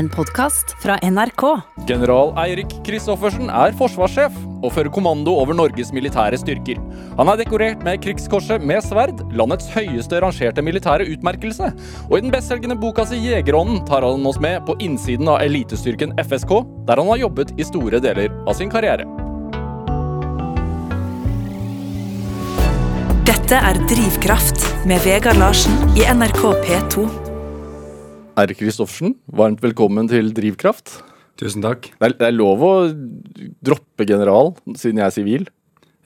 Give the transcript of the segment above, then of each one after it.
En podkast fra NRK. General Eirik Kristoffersen er forsvarssjef og fører kommando over Norges militære styrker. Han er dekorert med Krigskorset med sverd, landets høyeste rangerte militære utmerkelse. Og i den bestselgende boka si Jegerånden tar han oss med på innsiden av elitestyrken FSK, der han har jobbet i store deler av sin karriere. Dette er Drivkraft med Vegard Larsen i NRK P2. R. Kristoffersen, varmt velkommen til Drivkraft. Tusen takk. Det er, det er lov å droppe general, siden jeg er sivil.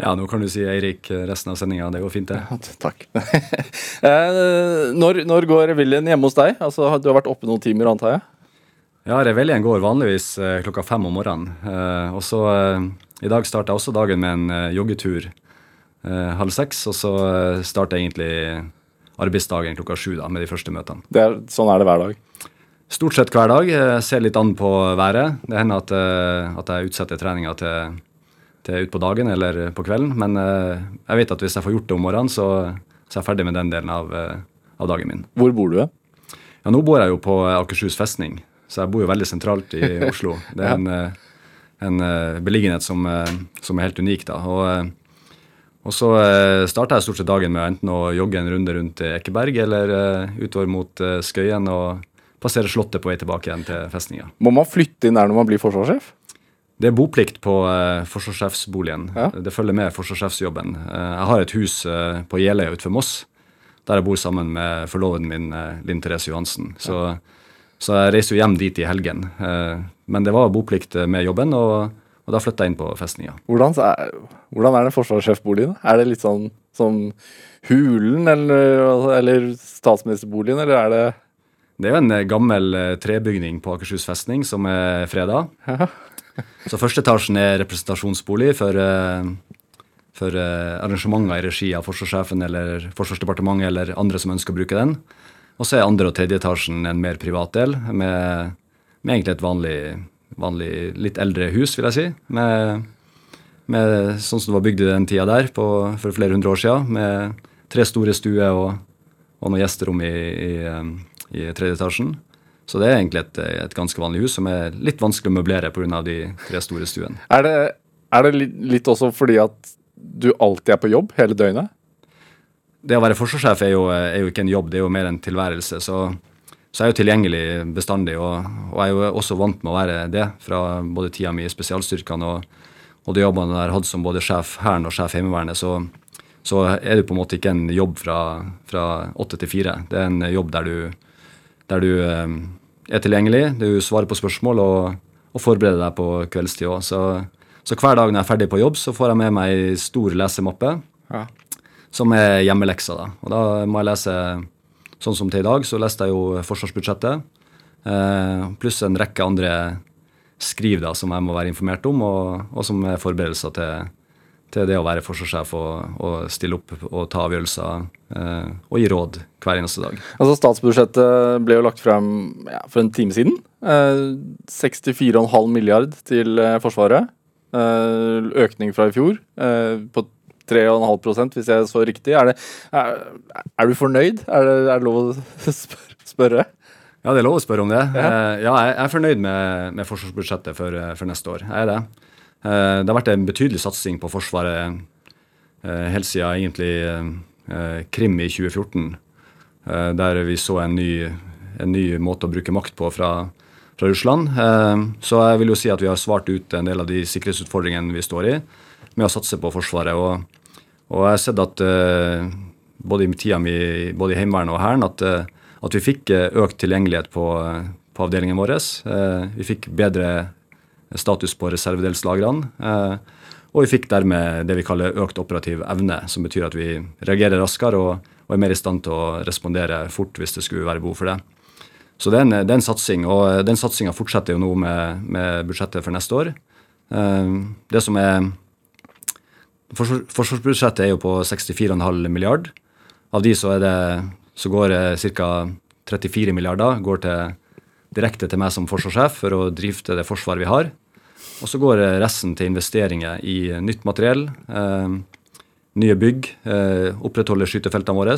Ja, nå kan du si Eirik resten av sendinga. Det går fint, det. Takk. Eh, når, når går reviljen hjemme hos deg? Altså, Du har vært oppe noen timer, antar jeg? Ja, reveljen går vanligvis eh, klokka fem om morgenen. Eh, og så I dag starter jeg også dagen med en joggetur halv seks. Og så starter jeg egentlig arbeidsdagen klokka sju da, med de første møtene. Det er, sånn er det hver dag. Stort sett hver dag. eh, ser litt an på været. Det hender at, eh, at jeg utsetter treninga til, til utpå dagen eller på kvelden. Men eh, jeg vet at hvis jeg får gjort det om morgenen, så, så er jeg ferdig med den delen av, av dagen min. Hvor bor du? Ja, nå bor jeg jo på Akershus festning, så jeg bor jo veldig sentralt i Oslo. Det er en, en beliggenhet som, som er helt unik, da. Og, og så eh, starta jeg stort sett dagen med enten å jogge en runde rundt Ekeberg eller eh, utover mot eh, Skøyen og passere Slottet på vei tilbake igjen til festninga. Må man flytte inn der når man blir forsvarssjef? Det er boplikt på eh, forsvarssjefsboligen. Ja. Det følger med forsvarssjefsjobben. Eh, jeg har et hus eh, på Jeløya utenfor Moss, der jeg bor sammen med forloveden min, eh, Linn Therese Johansen. Så, så jeg reiser jo hjem dit i helgen. Men det var boplikt med jobben, og, og da flytta jeg inn på festninga. Hvordan, er, hvordan er den forsvarssjefboligen? Er det litt sånn som Hulen eller, eller statsministerboligen, eller er det Det er jo en eh, gammel eh, trebygning på Akershus festning som er freda. Så første etasjen er representasjonsbolig for, eh, for arrangementer i regi av forsvarssjefen eller Forsvarsdepartementet eller andre som ønsker å bruke den. Og så er andre og tredje etasjen en mer privat del, med, med egentlig et vanlig, vanlig litt eldre hus, vil jeg si. Med, med sånn som det var bygd i den tida der, på, for flere hundre år siden. Med tre store stuer og, og noen gjesterom i, i, eh, i tredje etasjen. Så det er egentlig et, et ganske vanlig hus som er litt vanskelig å møblere pga. de tre store stuene. Er det, er det litt, litt også fordi at du alltid er på jobb hele døgnet? Det å være forsvarssjef er jo, er jo ikke en jobb, det er jo mer en tilværelse. Så, så jeg er jo tilgjengelig bestandig, og, og jeg er jo også vant med å være det fra både tida mi i spesialstyrkene og, og de jobbene jeg har hatt som både sjef Hæren og sjef Heimevernet. Så, så er det på en måte ikke en jobb fra, åtte til fire. Det er en jobb der du, der du eh, er tilgjengelig, du svarer på spørsmål og, og forbereder deg på kveldstid òg. Så, så hver dag når jeg er ferdig på jobb, så får jeg med meg ei stor lesemappe Ja. som er hjemmeleksa. Da. Og da må jeg lese Sånn som til i dag, så leste jeg jo forsvarsbudsjettet. Eh, pluss en rekke andre skriv da, som jeg må være informert om, og, og som er forberedelser til, til det å være forsvarssjef og, og stille opp og ta avgjørelser eh, og gi råd hver eneste dag. Altså Statsbudsjettet ble jo lagt frem ja, for en time siden. Eh, 64,5 milliard til eh, Forsvaret. Eh, økning fra i fjor eh, på 3,5% hvis jeg så riktig. Er, det, er, er du fornøyd? Er det, er det lov å spørre? Ja, det er lov å spørre om det. Ja. Eh, ja, jeg er fornøyd med, med forsvarsbudsjettet for, eh, for neste år. Jeg er det. Eh, det har vært en betydelig satsing på Forsvaret helt siden egentlig Krim i 2014, eh, der vi så en ny, en ny måte å bruke makt på fra, fra Russland. Så jeg vil jo si at vi har svart ut en del av de sikkerhetsutfordringene vi står i, med å satse på Forsvaret. Og, og jeg har sett at uh, både i tida mi både i Heimevernet og Hæren at, uh, at vi fikk eh, økt tilgjengelighet på, på avdelingen vår. Vi fikk bedre status på reservedelslagrene. Og vi fikk dermed det vi kaller økt operativ evne, som betyr at vi reagerer raskere og, og er mer i stand til å respondere fort hvis det skulle være behov for det. Så det er en, det er en satsing, og den satsinga fortsetter jo nå med, med budsjettet for neste år. Det som er Forsvarsbudsjettet er jo på 64,5 milliard. Av de så, det, så går ca. 34 milliarder går til, direkte til meg som forsvarssjef for å drifte det forsvaret vi har. Og så går resten til investeringer i nytt materiell, eh, nye bygg, eh, opprettholde skytefeltene våre.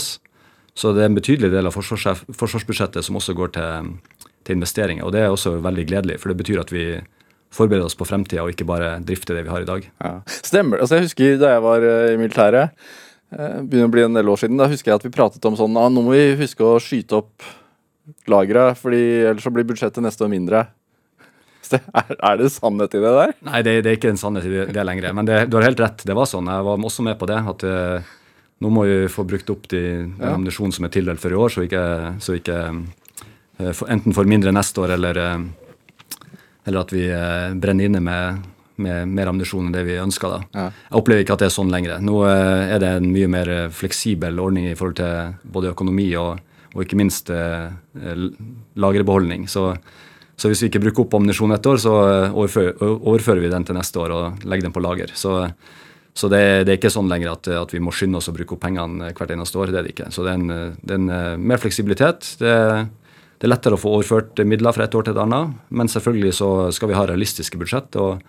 Så det er en betydelig del av forsvarsbudsjettet som også går til, til investeringer. Og det er også veldig gledelig, for det betyr at vi forbereder oss på fremtida og ikke bare drifte det vi har i dag. Ja. Stemmer. Altså, jeg husker da jeg var eh, i militæret, eh, begynner å bli en del år siden, da husker jeg at vi pratet om sånn ah, nå må vi huske å skyte opp lagra, ellers så blir budsjettet neste år mindre. Er, er det sannhet i det der? Nei, det, det er ikke en sannhet i det, det lenger. Men det, du har helt rett, det var sånn. Jeg var også med på det. at uh, nå må vi få brukt opp de, den ja. ammunisjonen som er tildelt for i år, så ikke, så ikke uh, enten får mindre neste år eller uh, eller at vi eh, brenner inne med, med mer ammunisjon enn det vi ønsker. Ja. Jeg opplever ikke at det er sånn lenger. Nå eh, er det en mye mer eh, fleksibel ordning i forhold til både økonomi og, og ikke minst eh, lagerbeholdning. Så, så, hvis vi ikke bruker opp ammunisjon ett år, så overfører, overfører, vi den til neste år og legger den på lager. Så, så det, det, er ikke sånn lenger at, at, vi må skynde oss å bruke opp pengene hvert eneste år. Det er det ikke. Så det er en, det er en mer fleksibilitet. Det er det er lettere å få overført midler fra et år til et annet, men selvfølgelig så skal vi ha realistiske budsjett. og,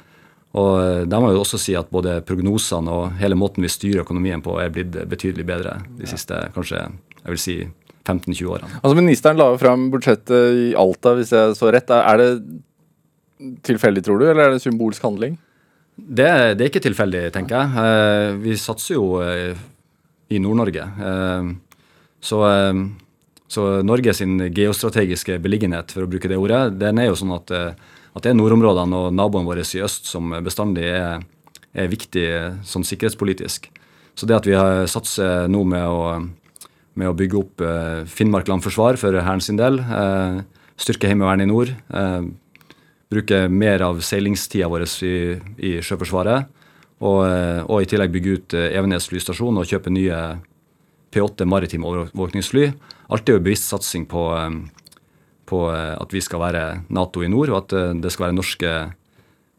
og eh, der må jeg også si at både prognosene og hele måten vi styrer økonomien på, er blitt betydelig bedre de siste kanskje jeg vil si 15-20 årene. Altså Ministeren la jo fram budsjettet i Alta, hvis jeg så rett. Er det tilfeldig, tror du, eller er det symbolsk handling? Det, det er ikke tilfeldig, tenker jeg. Eh, vi satser jo eh, i Nord-Norge. Så så Norge sin geostrategiske beliggenhet, for å bruke det ordet, den er jo sånn at, eh, at det er nordområdene og naboene våre i øst som bestandig er, er viktig sånn sikkerhetspolitisk. Så det at vi har satser nå med å, med å bygge opp eh, Finnmark landforsvar for Hæren sin del, eh, styrke Heimevernet i nord, eh, bruke mer av seilingstida vår i, i Sjøforsvaret, og, eh, og, i tillegg bygge ut eh, Evenes flystasjon og kjøpe nye P8 maritime overvåkningsfly. Er jo bevisst satsing på, eh, på, eh, at vi skal være Nato i nord, og at eh, det skal være norske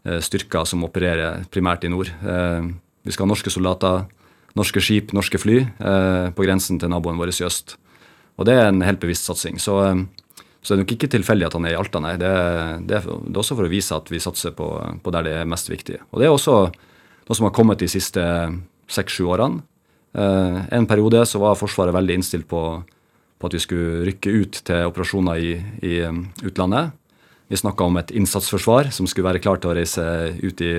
styrker som opererer primært i nord. Vi skal ha norske soldater, norske skip, norske fly på grensen til naboen vår i øst. Og det er en helt bevisst satsing. Så, så det er nok ikke tilfeldig at han er i Alta, nei. Det, det, er, det, er, også for å vise at vi satser på, på der det er mest viktig. Og det er også noe som har kommet de siste seks-sju årene. En periode så var Forsvaret veldig innstilt på, på at vi skulle rykke ut til operasjoner i, i um, utlandet. Vi snakka om et innsatsforsvar som skulle være klart til å reise ut i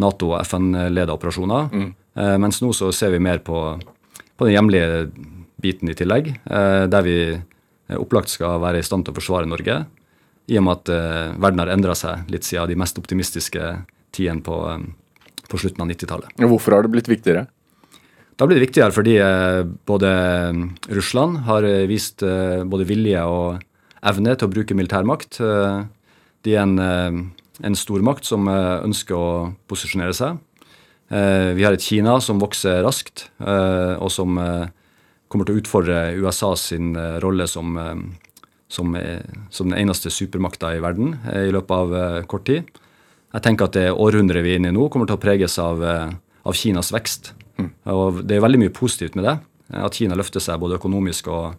Nato- og FN-leda operasjoner. Mm. Eh, mens nå så ser vi mer på, på den hjemlige biten i tillegg, eh, der vi opplagt skal være i stand til å forsvare Norge. I og med at eh, verden har endra seg litt siden de mest optimistiske tidene på, um, på slutten av 90-tallet. Hvorfor har det blitt viktigere? Da blir det viktigere fordi eh, både mm, Russland har eh, vist eh, både vilje og evne til å bruke militærmakt. De er en, en stormakt som ønsker å posisjonere seg. Vi har et Kina som vokser raskt, og som kommer til å utfordre USA sin rolle som, som, som den eneste supermakta i verden i løpet av kort tid. Jeg tenker at det århundret vi er inne i nå, kommer til å preges av, av Kinas vekst. Og Det er veldig mye positivt med det. At Kina løfter seg både økonomisk og,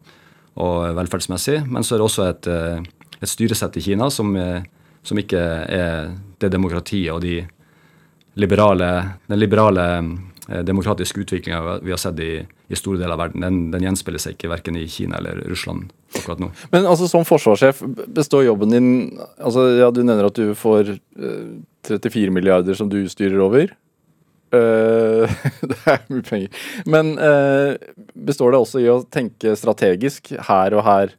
og velferdsmessig. Men så er det også et, eh, et styresett i Kina som, eh, som, ikke er det demokratiet og de liberale, den liberale eh, demokratiske utviklinga vi har sett i, i, store deler av verden. Den, den gjenspeiler seg ikke verken i Kina eller Russland akkurat nå. Men altså som forsvarssjef, består jobben din altså ja, Du nevner at du får 34 milliarder som du styrer over. Uh, det er mye penger. Men uh, består det også i å tenke strategisk her og her?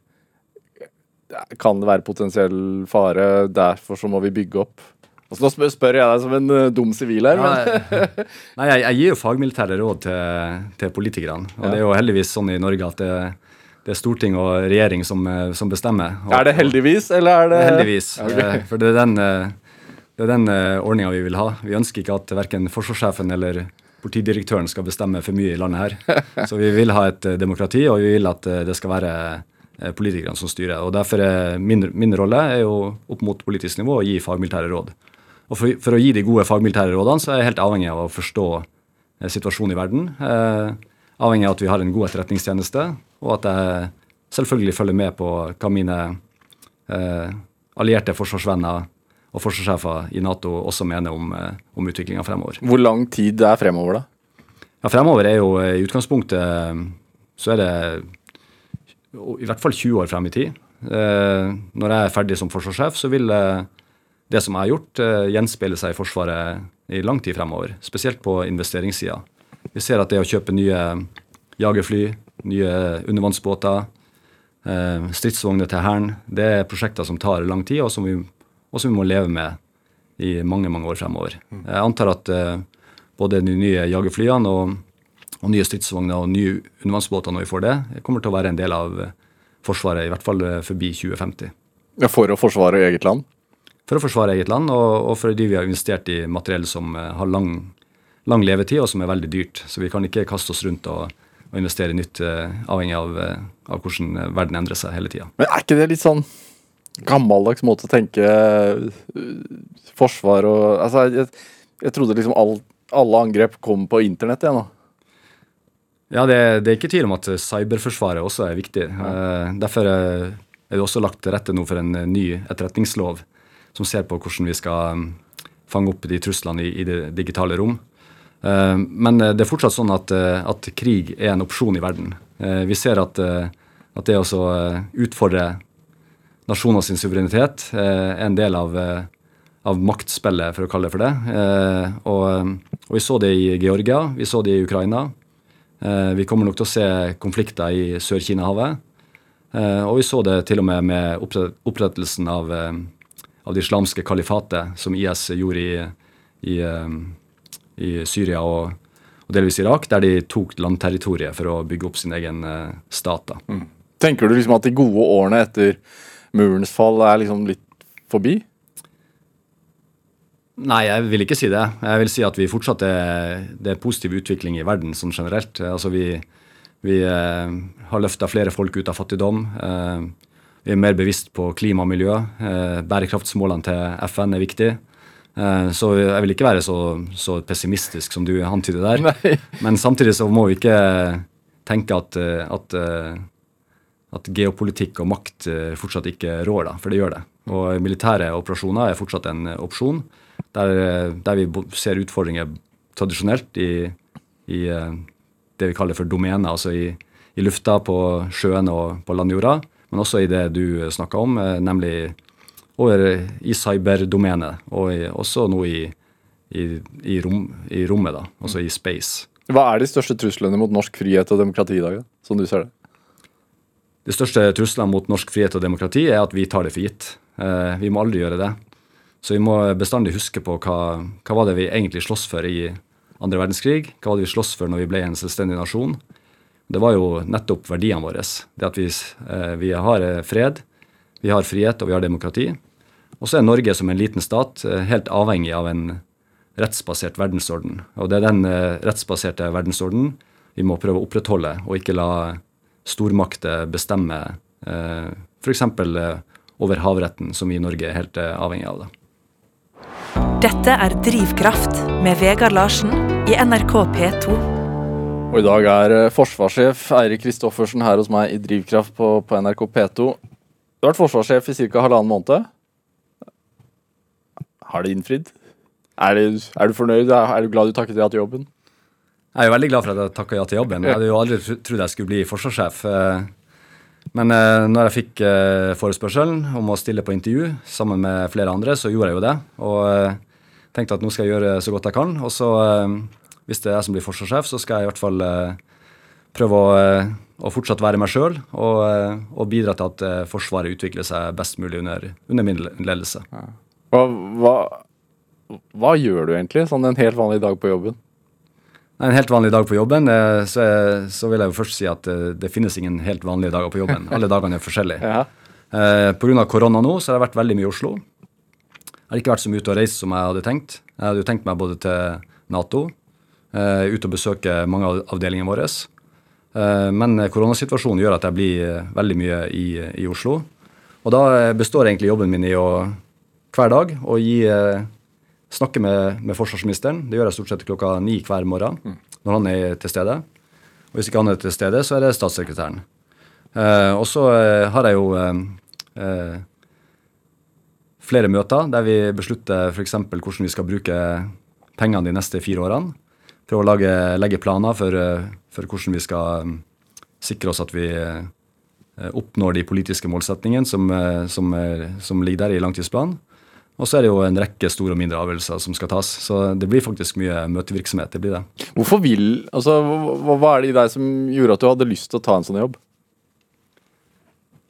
Kan det være potensiell fare, derfor så må vi bygge opp? Altså, nå spør, spør jeg deg som en uh, dum sivil her. Ja, Nei, jeg, jeg, gir jo fagmilitære råd til, til politikerne. Og ja. det er jo heldigvis sånn i Norge at det, det er storting og regjering som, som bestemmer. Og, er det heldigvis, eller er det Heldigvis. Okay. For det er den det er den eh, ordninga vi vil ha. Vi ønsker ikke at verken forsvarssjefen eller politidirektøren skal bestemme for mye i landet her. Så vi vil ha et uh, demokrati, og vi vil at uh, det skal være politikerne som styrer. Og Derfor er min, min, rolle er jo opp mot politisk nivå å gi fagmilitære råd. Og for, for, å gi de gode fagmilitære rådene, så er jeg helt avhengig av å forstå situasjonen i verden. avhengig av at vi har en god etterretningstjeneste, og at jeg selvfølgelig følger med på hva mine allierte forsvarsvenner og forsvarssjefer i Nato også mener om, eh, om utviklinga fremover. Hvor lang tid er fremover, da? Ja, Fremover er jo eh, i utgangspunktet så er det i hvert fall 20 år frem i tid. Eh, når jeg er ferdig som forsvarssjef, så vil eh, det som jeg har gjort, eh, gjenspeile seg i Forsvaret i lang tid fremover. Spesielt på investeringssida. Vi ser at det å kjøpe nye jagerfly, nye undervannsbåter, eh, stridsvogner til Hæren, det er prosjekter som tar lang tid, og som, vi, og som vi må leve med i mange mange år fremover. Jeg antar at eh, både de nye jagerflyene og, og nye stridsvogner og nye undervannsbåter når vi får det, kommer til å være en del av eh, Forsvaret, i hvert fall eh, forbi 2050. Ja, For å forsvare eget land? For å forsvare eget land, og, og fordi vi har investert i materiell som har lang, lang levetid, og som er veldig dyrt. Så vi kan ikke kaste oss rundt og, og investere nytt, avhengig av, av hvordan verden endrer seg hele tida. Men er ikke det litt sånn gammeldags måte å tenke øh, forsvar og Altså, jeg, jeg trodde liksom all, alle angrep kom på internett igjen nå. Ja, det, det er ikke tvil om at cyberforsvaret også er viktig. Eh, derfor er det også lagt til rette nå for en eh, ny etterretningslov som ser på hvordan vi skal mm, fange opp de truslene i, i det digitale rom. Eh, men eh, det er fortsatt sånn at, eh, at krig er en opsjon i verden. Eh, vi ser at, eh, at det å eh, utfordre nasjoner sin suverenitet eh, er en del av, eh, av maktspillet, for å kalle det for det. Eh, og, og vi så det i Georgia, vi så det i Ukraina. Eh, vi kommer nok til å se konflikter i Sør-Kina-havet. Eh, og vi så det til og med med opprettelsen av, eh, av det islamske kalifatet som IS gjorde i, i, eh, i Syria og, og delvis Irak, der de tok landterritoriet for å bygge opp sin egen eh, stat. Mm. Tenker du liksom at de gode årene etter murens fall er liksom litt forbi? Nei, jeg vil ikke si det. Jeg vil si at vi fortsatt er det er positiv utvikling i verden sånn generelt. Altså vi, vi eh, har løfta flere folk ut av fattigdom. Eh, vi er mer bevisst på klima og miljø. Eh, bærekraftsmålene til FN er viktig. Så jeg vil ikke være så, så pessimistisk som du antyder der. Nei. Men samtidig så må vi ikke tenke at, at, at geopolitikk og makt eh, fortsatt ikke rår, da, for det gjør det. Og militære operasjoner er fortsatt en eh, opsjon, der, eh, der vi ser utfordringer tradisjonelt i, i det vi kaller for domener, altså i, i lufta, på sjøen og på landjorda, men også i det du snakka om, nemlig over i cyberdomenet, og i, også nå i, rom, i rommet, da, altså i space. Hva er de største truslene mot norsk frihet og demokrati i dag, som du ser det? De største truslene mot norsk frihet og demokrati er at vi tar det for gitt. Eh, vi må aldri gjøre det. Så vi må bestandig huske på hva, hva var det vi egentlig sloss for i andre verdenskrig. Hva var det vi sloss for når vi ble en selvstendig nasjon? Det var jo nettopp verdiene våre. Det at vi, eh, vi har eh, fred, vi har frihet og vi har demokrati. Og så er Norge som en liten stat helt avhengig av en rettsbasert verdensorden. Og det er den rettsbaserte verdensorden vi må prøve å opprettholde, og ikke la stormakter bestemmer eh, f.eks. Eh, over havretten, som vi i Norge er helt eh, avhengig av. Da. Dette er Drivkraft med Vegard Larsen i NRK P2. Og i dag er eh, forsvarssjef Eirik Kristoffersen her hos meg i Drivkraft på, på NRK P2. Du har vært forsvarssjef i ca. halvannen måned. Har det innfridd? Er, du, er du fornøyd? Er du glad du takket ja til jobben? Jeg er jo veldig glad for at jeg takka ja til jobben. Jeg hadde jo aldri tro- trodd jeg skulle bli forsvarssjef. eh, Men eh, når jeg fikk eh, forespørselen om å stille på intervju sammen med flere andre, så gjorde jeg jo det. Og tenkte at nå skal jeg gjøre så godt jeg kan. Og så, hvis det er jeg som blir forsvarssjef, så skal jeg i hvert fall prøve å, å fortsatt være meg sjøl og, og bidra til at Forsvaret utvikler seg best mulig under, under min ledelse. Hva, hva, hva gjør du egentlig sånn en helt vanlig dag på jobben? Nei, En helt vanlig dag på jobben, eh, så, jeg, så vil jeg jo først si at eh, det finnes ingen helt vanlige dager på jobben. Alle dagene er forskjellige. Ja. Eh, Pga. korona nå så har jeg vært veldig mye i Oslo. Jeg har ikke vært så mye ute og reist som jeg hadde tenkt. Jeg hadde jo tenkt meg både til Nato, eh, ut og besøke mange av avdelingene våre. Eh, men koronasituasjonen gjør at jeg blir eh, veldig mye i, i Oslo. Og da eh, består egentlig jobben min i å hver dag å gi eh, snakke med, med forsvarsministeren. Det gjør jeg stort sett klokka ni hver morgen når han er til stede. Og hvis ikke han er til stede, så er det statssekretæren. Eh, og så eh, har jeg jo eh, eh, flere møter der vi beslutter f.eks. hvordan vi skal bruke pengene de neste fire årene. Prøve å lage, legge planer for, eh, for hvordan vi skal mm, sikre oss at vi oppnår de politiske målsettingene som, som, som ligger der i langtidsplanen. Og så er det jo en rekke store og mindre avgjørelser som skal tas. Så det blir faktisk mye møtevirksomhet. det blir det. Hvorfor vil, altså, hva, hva er det i deg som gjorde at du hadde lyst til å ta en sånn jobb?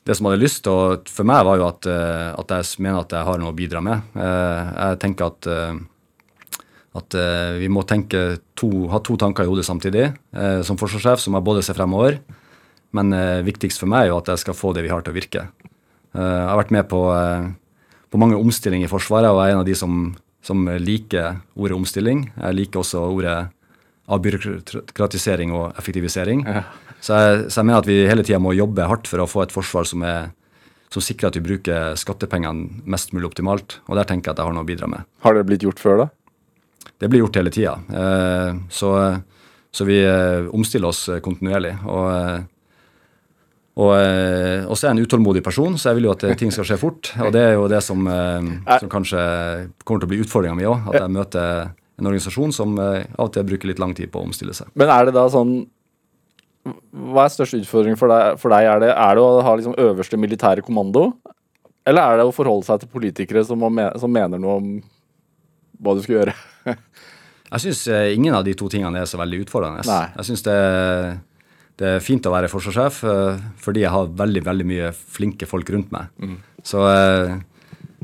Det som hadde lyst til å, for meg, var jo at, eh, at, jeg mener at jeg har noe å bidra med. Eh, jeg tenker at, eh, at vi må tenke to, ha to tanker i hodet samtidig. Som forsvarssjef så må jeg både se fremover, men viktigst for meg er jo at jeg skal få det vi har, til å virke. Jeg har vært med på på mange omstillinger i Forsvaret, og jeg er en av de som, som liker ordet omstilling. Jeg liker også ordet avbyråkratisering og effektivisering. Ja. Så, jeg, så, jeg, mener at vi hele tida må jobbe hardt for å få et forsvar som, er, som sikrer at vi bruker skattepengene mest mulig optimalt. Og der tenker jeg at jeg har noe å bidra med. Har det blitt gjort før, da? Det blir gjort hele tida. Eh, så, så, vi eh, omstiller oss kontinuerlig. Og eh, og, eh, og, så er jeg en utålmodig person, så jeg vil jo at ting skal skje fort. Og det er jo det som, eh, som kanskje kommer til å bli utfordringa mi òg. At jeg møter en organisasjon som eh, av og til bruker litt lang tid på å omstille seg. Men er det da sånn Hva er største utfordring for deg? For deg? Er, det, er det å ha liksom øverste militære kommando? Eller er det å forholde seg til politikere som, som mener noe om hva du skal gjøre? jeg syns ingen av de to tingene er så veldig utfordrende. Nei. Jeg synes det det er fint å være forsvarssjef uh, fordi jeg har veldig veldig mye flinke folk rundt meg. Mm. Så, uh,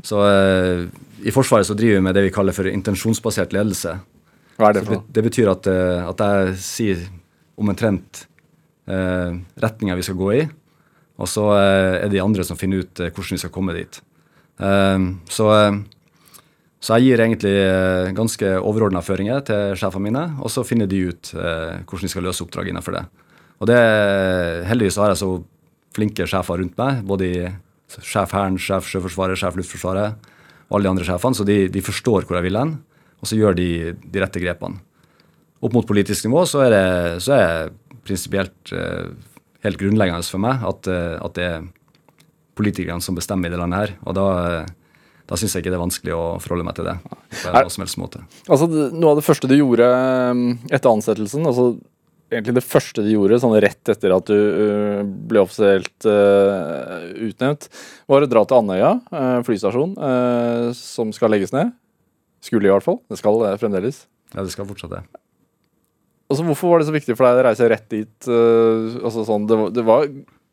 så uh, i Forsvaret så driver vi med det vi kaller for intensjonsbasert ledelse. Hva er det for? Det, det betyr at, at, jeg sier omtrent eh, retninga vi skal gå i, og så er det de andre som finner ut hvordan vi skal komme dit. så, så jeg gir egentlig ganske overordna føringer til sjefene mine, og så finner de ut hvordan de skal løse oppdraget innenfor det. Og det, heldigvis har jeg så flinke sjefer rundt meg. Både i sjef Hæren, sjef Sjøforsvaret, sjef Luftforsvaret og alle de andre sjefene. Så de, de forstår hvor jeg vil hen, og så gjør de de rette grepene. Opp mot politisk nivå så er det, så er prinsipielt eh, helt grunnleggende for meg at, eh, at, det er politikerne som bestemmer i det landet her. Og da, da syns jeg ikke det er vanskelig å forholde meg til det. på en som helst måte. Altså, Noe av det første du gjorde eh, etter ansettelsen, altså egentlig det første de gjorde, sånn rett etter at du uh, ble offisielt uh, utnevnt, var å dra til Andøya uh, flystasjon, som skal legges ned. Skulle i hvert fall. Det skal fremdeles. Ja, det skal fortsatt det. Altså, hvorfor var det så viktig for deg å reise rett dit? altså sånn, det var, det, var,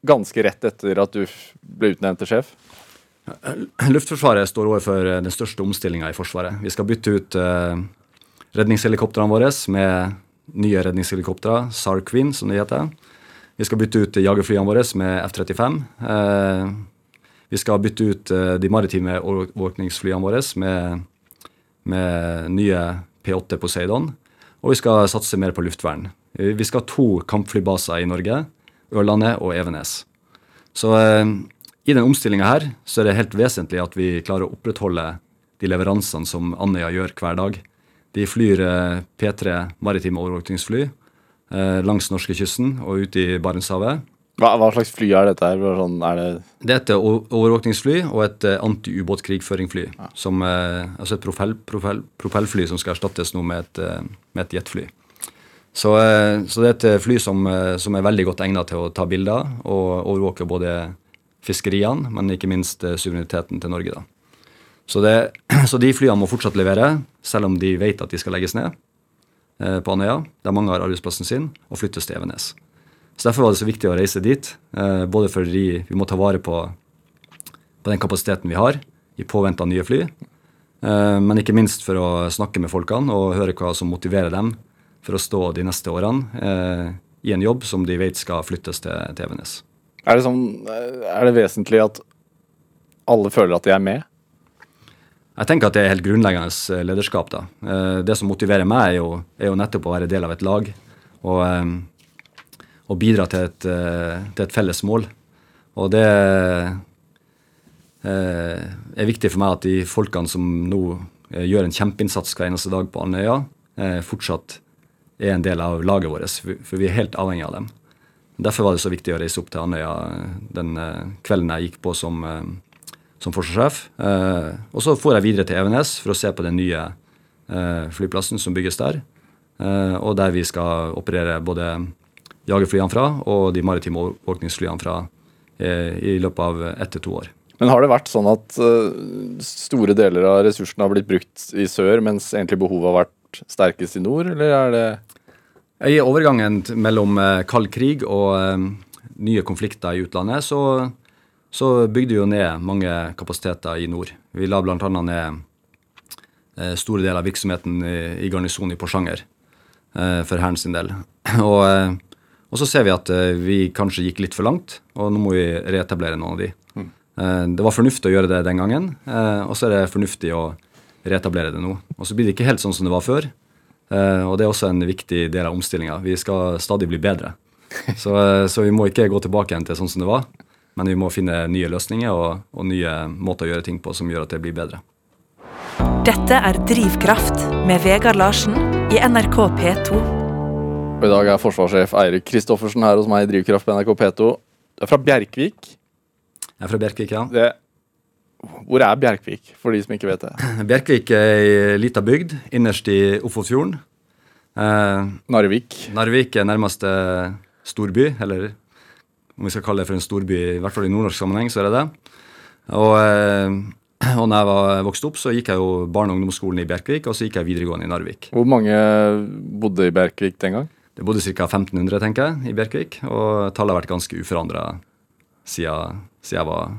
ganske rett etter at du ble utnevnt til sjef? Luftforsvaret står overfor den største omstillinga i Forsvaret. Vi skal bytte ut redningshelikoptrene våre med nye redningshelikoptre, SAR Queen, som det heter. Vi skal bytte ut jagerflyene våre med F-35. Eh, vi skal bytte ut eh, de maritime overvåkningsflyene våre med, med nye P8 Poseidon. Og vi skal satse mer på luftvern. Vi skal ha to kampflybaser i Norge. Ørlandet og Evenes. Så eh, i den omstillinga her så er det helt vesentlig at vi klarer å opprettholde de leveransene som Andøya gjør hver dag. De flyr eh, P3 maritime overvåkningsfly eh, langs norskekysten og ut i Barentshavet. Hva, hva, slags fly er dette? her? Sånn, er det... det er et overvåkningsfly og et antiubåtkrigføringfly. Ja. Som, altså et propell, propell, propellfly som skal erstattes nå med et, med et jetfly. Så, så, det er et fly som, som, er veldig godt egnet til å ta bilder og overvåke både fiskeriene, men ikke minst suvereniteten til Norge. da. Så, det, så, de flyene må fortsatt levere, selv om de vet at de skal legges ned eh, på Andøya, der mange har arbeidsplassen sin, og flyttes til Evenes. Så Derfor var det så viktig å reise dit, eh, både fordi vi må ta vare på, på den kapasiteten vi har, i påvente av nye fly, eh, men ikke minst for å snakke med folkene og høre hva som motiverer dem for å stå de neste årene eh, i en jobb som de vet skal flyttes til, til Evenes. Er det, sånn, er det vesentlig at alle føler at de er med? Jeg tenker at det er helt grunnleggende eh, lederskap. da. Eh, det som motiverer meg, er jo, er jo nettopp å være del av et lag og, eh, og bidra til et, til et, felles mål. Og det er viktig for meg at de folkene som nå gjør en kjempeinnsats hver eneste dag på Andøya, fortsatt er en del av laget vårt, for vi er helt avhengig av dem. Derfor var det så viktig å reise opp til Andøya den kvelden jeg gikk på som som forsvarssjef. Eh, og så får jeg videre til Evenes for å se på den nye eh, flyplassen som bygges der. Eh, og der vi skal operere både jagerflyene fra og de maritime overvåkningsflyene fra i løpet av ett til to år. Men har det vært sånn at store deler av ressursene har blitt brukt i sør, mens egentlig behovet har vært sterkest i nord, eller er det I overgangen mellom kald krig og nye konflikter i utlandet, så, så bygde vi jo ned mange kapasiteter i nord. Vi la bl.a. ned store deler av virksomheten i, i garnisonen i Porsanger for Hæren sin del. Og, og så ser vi at vi kanskje gikk litt for langt, og nå må vi reetablere noen av de. Eh, det var fornuftig å gjøre det den gangen, eh, og så er det fornuftig å reetablere det nå. Og så blir det ikke helt sånn som det var før. Eh, og det er også en viktig del av omstillinga. Vi skal stadig bli bedre. Så, så, vi må ikke gå tilbake igjen til sånn som det var, men vi må finne nye løsninger og, og nye måter å gjøre ting på som gjør at det blir bedre. Dette er Drivkraft med Vegard Larsen i NRK P2. Og I dag er forsvarssjef Eirik Kristoffersen her hos meg i Drivkraft på NRK P2. Du er fra Bjerkvik. Jeg er fra Bjerkvik, ja. Det, hvor er Bjerkvik, for de som ikke vet det? Bjerkvik er ei lita bygd innerst i Ofotfjorden. Eh, Narvik. Narvik er nærmeste storby, eller om vi skal kalle det for en storby, i hvert fall i nordnorsk sammenheng, så er det det. Og, eh, og når jeg var vokst opp, så gikk jeg jo barne- og ungdomsskolen i Bjerkvik, og så gikk jeg videregående i Narvik. Hvor mange bodde i Bjerkvik den gang? Det bodde ca. 1500, tenker jeg, i Bjerkvik, og tallet har vært ganske uforandra siden, siden, jeg var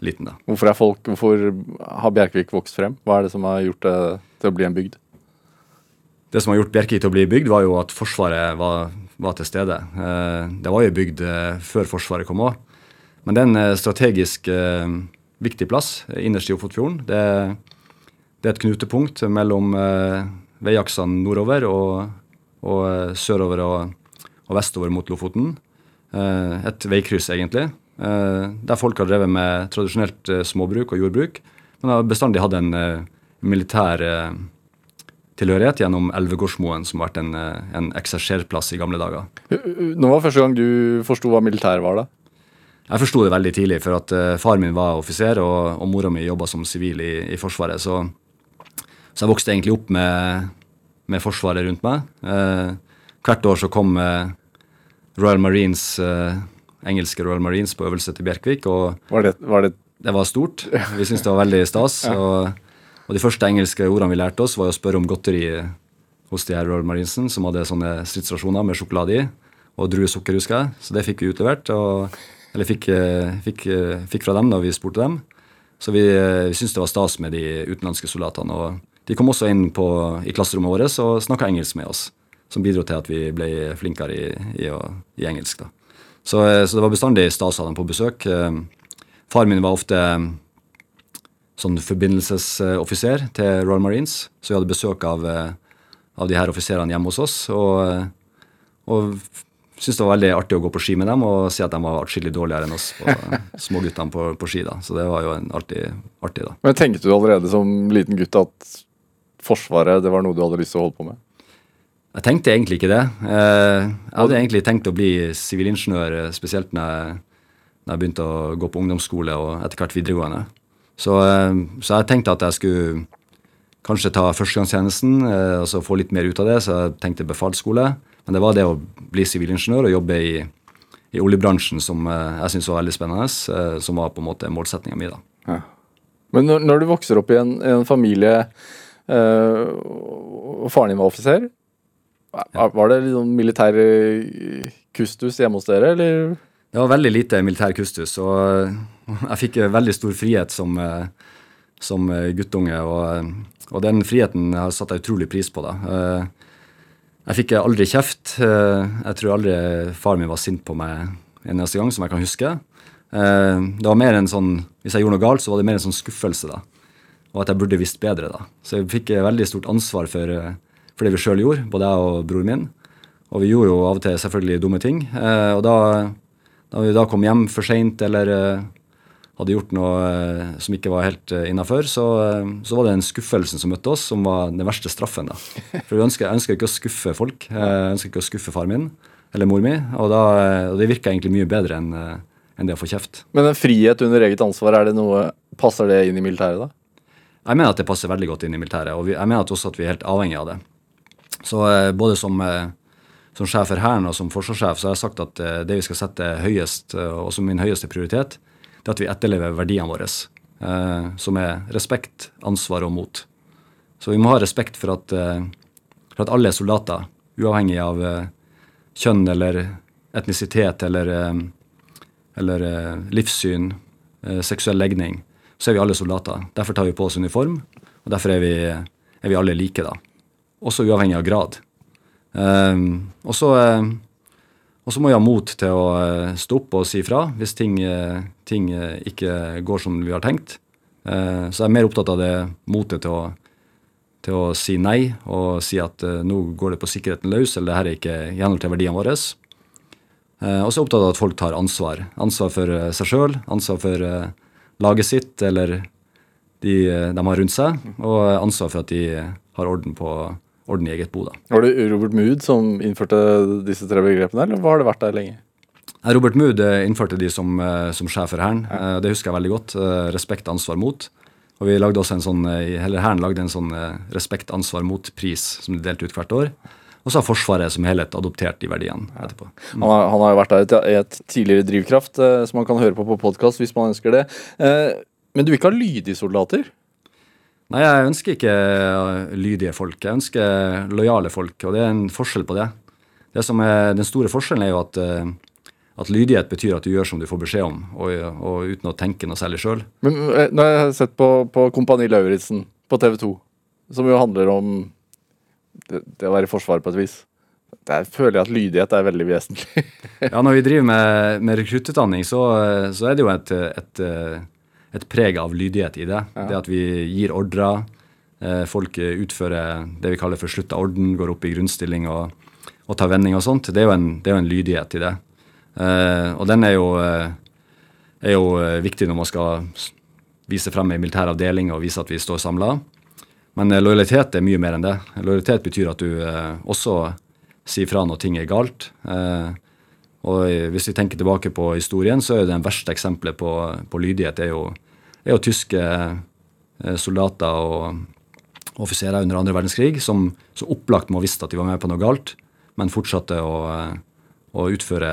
liten. da. Hvorfor, folk, hvorfor, har Bjerkvik vokst frem? Hva er det som har gjort det til å bli en bygd? Det som har gjort Bjerkvik til å bli bygd, var jo at Forsvaret var, var til stede. Eh, det var jo bygd eh, før Forsvaret kom òg. Men det er en eh, strategisk viktig plass innerst i Ofotfjorden. Det, det, er et knutepunkt mellom veiaksene nordover og, og sørover og, og, vestover mot Lofoten. Et veikryss, egentlig. Eh, der folk har drevet med tradisjonelt eh, småbruk og jordbruk, men har bestandig hatt en eh, militær tilhørighet gjennom Elvegårdsmoen, som har vært en, en ekserserplass i gamle dager. Når var første gang du forsto hva militæret var, da? Jeg forsto det veldig tidlig, for at uh, far min var offiser, og, og mora mi jobba som sivil i, i, Forsvaret. Så, så, jeg vokste egentlig opp med, med Forsvaret rundt meg. Eh, hvert år så kom eh, Royal Marines engelske Royal Marines på øvelse til Bjerkvik. og Var det, var det det var stort. Vi syntes det var veldig stas. Og, og, de første engelske ordene vi lærte oss, var å spørre om godteri hos de her Royal Marinesen, som hadde sånne stridsrasjoner med sjokolade i og druesukker, husker jeg. Så det fikk vi utlevert. Og, eller fikk, fikk, fikk, fra dem da vi spurte dem. Så vi, vi syntes det var stas med de utenlandske soldatene. Og de kom også inn på, i klasserommet vårt og snakka engelsk med oss. Som bidro til at vi ble flinkere i, i, i engelsk. da. Så, eh, så, det var bestandig stas å ha dem på besøk. Eh, far min var ofte eh, sånn forbindelsesoffiser til Royal Marines, så vi hadde besøk av, av de her offiserene hjemme hos oss. Og, og syntes det var veldig artig å gå på ski med dem og se at de var atskillig dårligere enn oss småguttene på, på, ski. da. Så det var jo en alltid artig. da. Men Tenkte du allerede som liten gutt at Forsvaret det var noe du hadde lyst til å holde på med? Jeg tenkte egentlig ikke det. Eh, jeg hadde egentlig tenkt å bli sivilingeniør, eh, spesielt når jeg, når jeg, begynte å gå på ungdomsskole og etter hvert videregående. Så, eh, så jeg tenkte at jeg skulle kanskje ta førstegangstjenesten og så få litt mer ut av det, så jeg tenkte befalsskole. Men det var det å bli sivilingeniør og jobbe i, i oljebransjen som jeg syntes var veldig spennende, som var på en måte målsettinga mi. da. Ja. Men når, når, du vokser opp i en, en familie og faren din var offiser, var det litt sånn militær eh, kustus hjemme hos dere, eller? Det var veldig lite militær kustus, og eh, jeg fikk veldig stor frihet som, eh, som guttunge. Og, og, den friheten har satt jeg utrolig pris på. da. Jeg fikk aldri kjeft. Jeg tror aldri far min var sint på meg en eneste gang, som jeg kan huske. Det var mer en sånn, Hvis jeg gjorde noe galt, så var det mer en sånn skuffelse. da. Og at jeg burde visst bedre. da. Så jeg fikk veldig stort ansvar for for det vi sjøl gjorde, både jeg og broren min. Og vi gjorde jo av og til selvfølgelig dumme ting. Eh, og da, da vi da kom hjem for seint eller eh, hadde gjort noe eh, som ikke var helt eh, innafor, så, så, var det den skuffelsen som møtte oss, som var den verste straffen. da. For jeg ønsker, jeg ønsker ikke å skuffe folk. Jeg ønsker ikke å skuffe far min eller mor mi. Og, da, og det virka egentlig mye bedre enn en det å få kjeft. Men en frihet under eget ansvar, er det noe, passer det inn i militæret, da? Jeg mener at det passer veldig godt inn i militæret, og jeg mener at også at vi er helt avhengig av det. Så både som, som sjef for Hæren og som forsvarssjef så har jeg sagt at det vi skal sette høyest, og som min høyeste prioritet, det er at vi etterlever verdiene våre. Som er respekt, ansvar og mot. Så vi må ha respekt for at, for at alle er soldater, uavhengig av kjønn eller etnisitet eller, eller livssyn, seksuell legning. Så er vi alle soldater. Derfor tar vi på oss uniform, og derfor er vi, er vi alle like, da. Også uavhengig av grad. Um, og så uh, og så må vi ha mot til å stoppe stå opp og si fra hvis ting, uh, ting ikke går som vi har tenkt. så jeg er mer opptatt av det motet til å, til å si nei og si at nå går det på sikkerheten løs, eller det her er ikke i henhold til verdiene våre. og så er jeg opptatt av at folk tar ansvar. Ansvar for seg sjøl, ansvar for laget sitt eller de de har rundt seg, og ansvar for at de har orden på orden i eget bo. da. Var det Robert Mood som innførte disse tre begrepene, eller har det vært der lenge? Robert Mood eh, innførte de som, eh, som sjef for Hæren. Ja. Det husker jeg veldig godt. Eh, respekt, ansvar, mot. Og vi lagde også en sånn, eller Hæren lagde en sånn respekt, ansvar, mot-pris som de delte ut hvert år. Og så har Forsvaret som helhet adoptert de verdiene etterpå. Mm. Han, har, han, har, jo vært der i et tidligere Drivkraft, som man kan høre på på podkast hvis man ønsker det. Men du vil ikke ha lydige soldater? Nei, jeg ønsker ikke lydige folk. Jeg ønsker lojale folk, og det er en forskjell på det. det som er, den store forskjellen er jo at, eh, at lydighet betyr at du gjør som du får beskjed om, og, og uten å tenke noe særlig sjøl. Men eh, nå har jeg sett på, på Kompani Lauritzen på TV 2, som jo handler om det, det å være i Forsvaret på et vis. Der føler jeg at lydighet er veldig vesentlig. ja, når vi driver med, med rekruttutdanning, så, så, er det jo et, et, et preg av lydighet i det. Ja. Det at vi gir ordrer. Eh, folk utfører det vi kaller for slutta orden, går opp i grunnstilling og, og tar vending og sånt. Det er jo en, er jo en lydighet i det. Eh, og den er jo, eh, er jo, viktig når man skal vise frem ei militær avdeling og vise at vi står samla. Men lojalitet er mye mer enn det. Lojalitet betyr at du også sier fra når ting er galt. Og hvis vi tenker tilbake på historien, så er det verste eksempelet på, på lydighet er jo, er jo tyske eh, soldater og offiserer under andre verdenskrig som så opplagt må ha visst at de var med på noe galt, men fortsatte å, eh, å utføre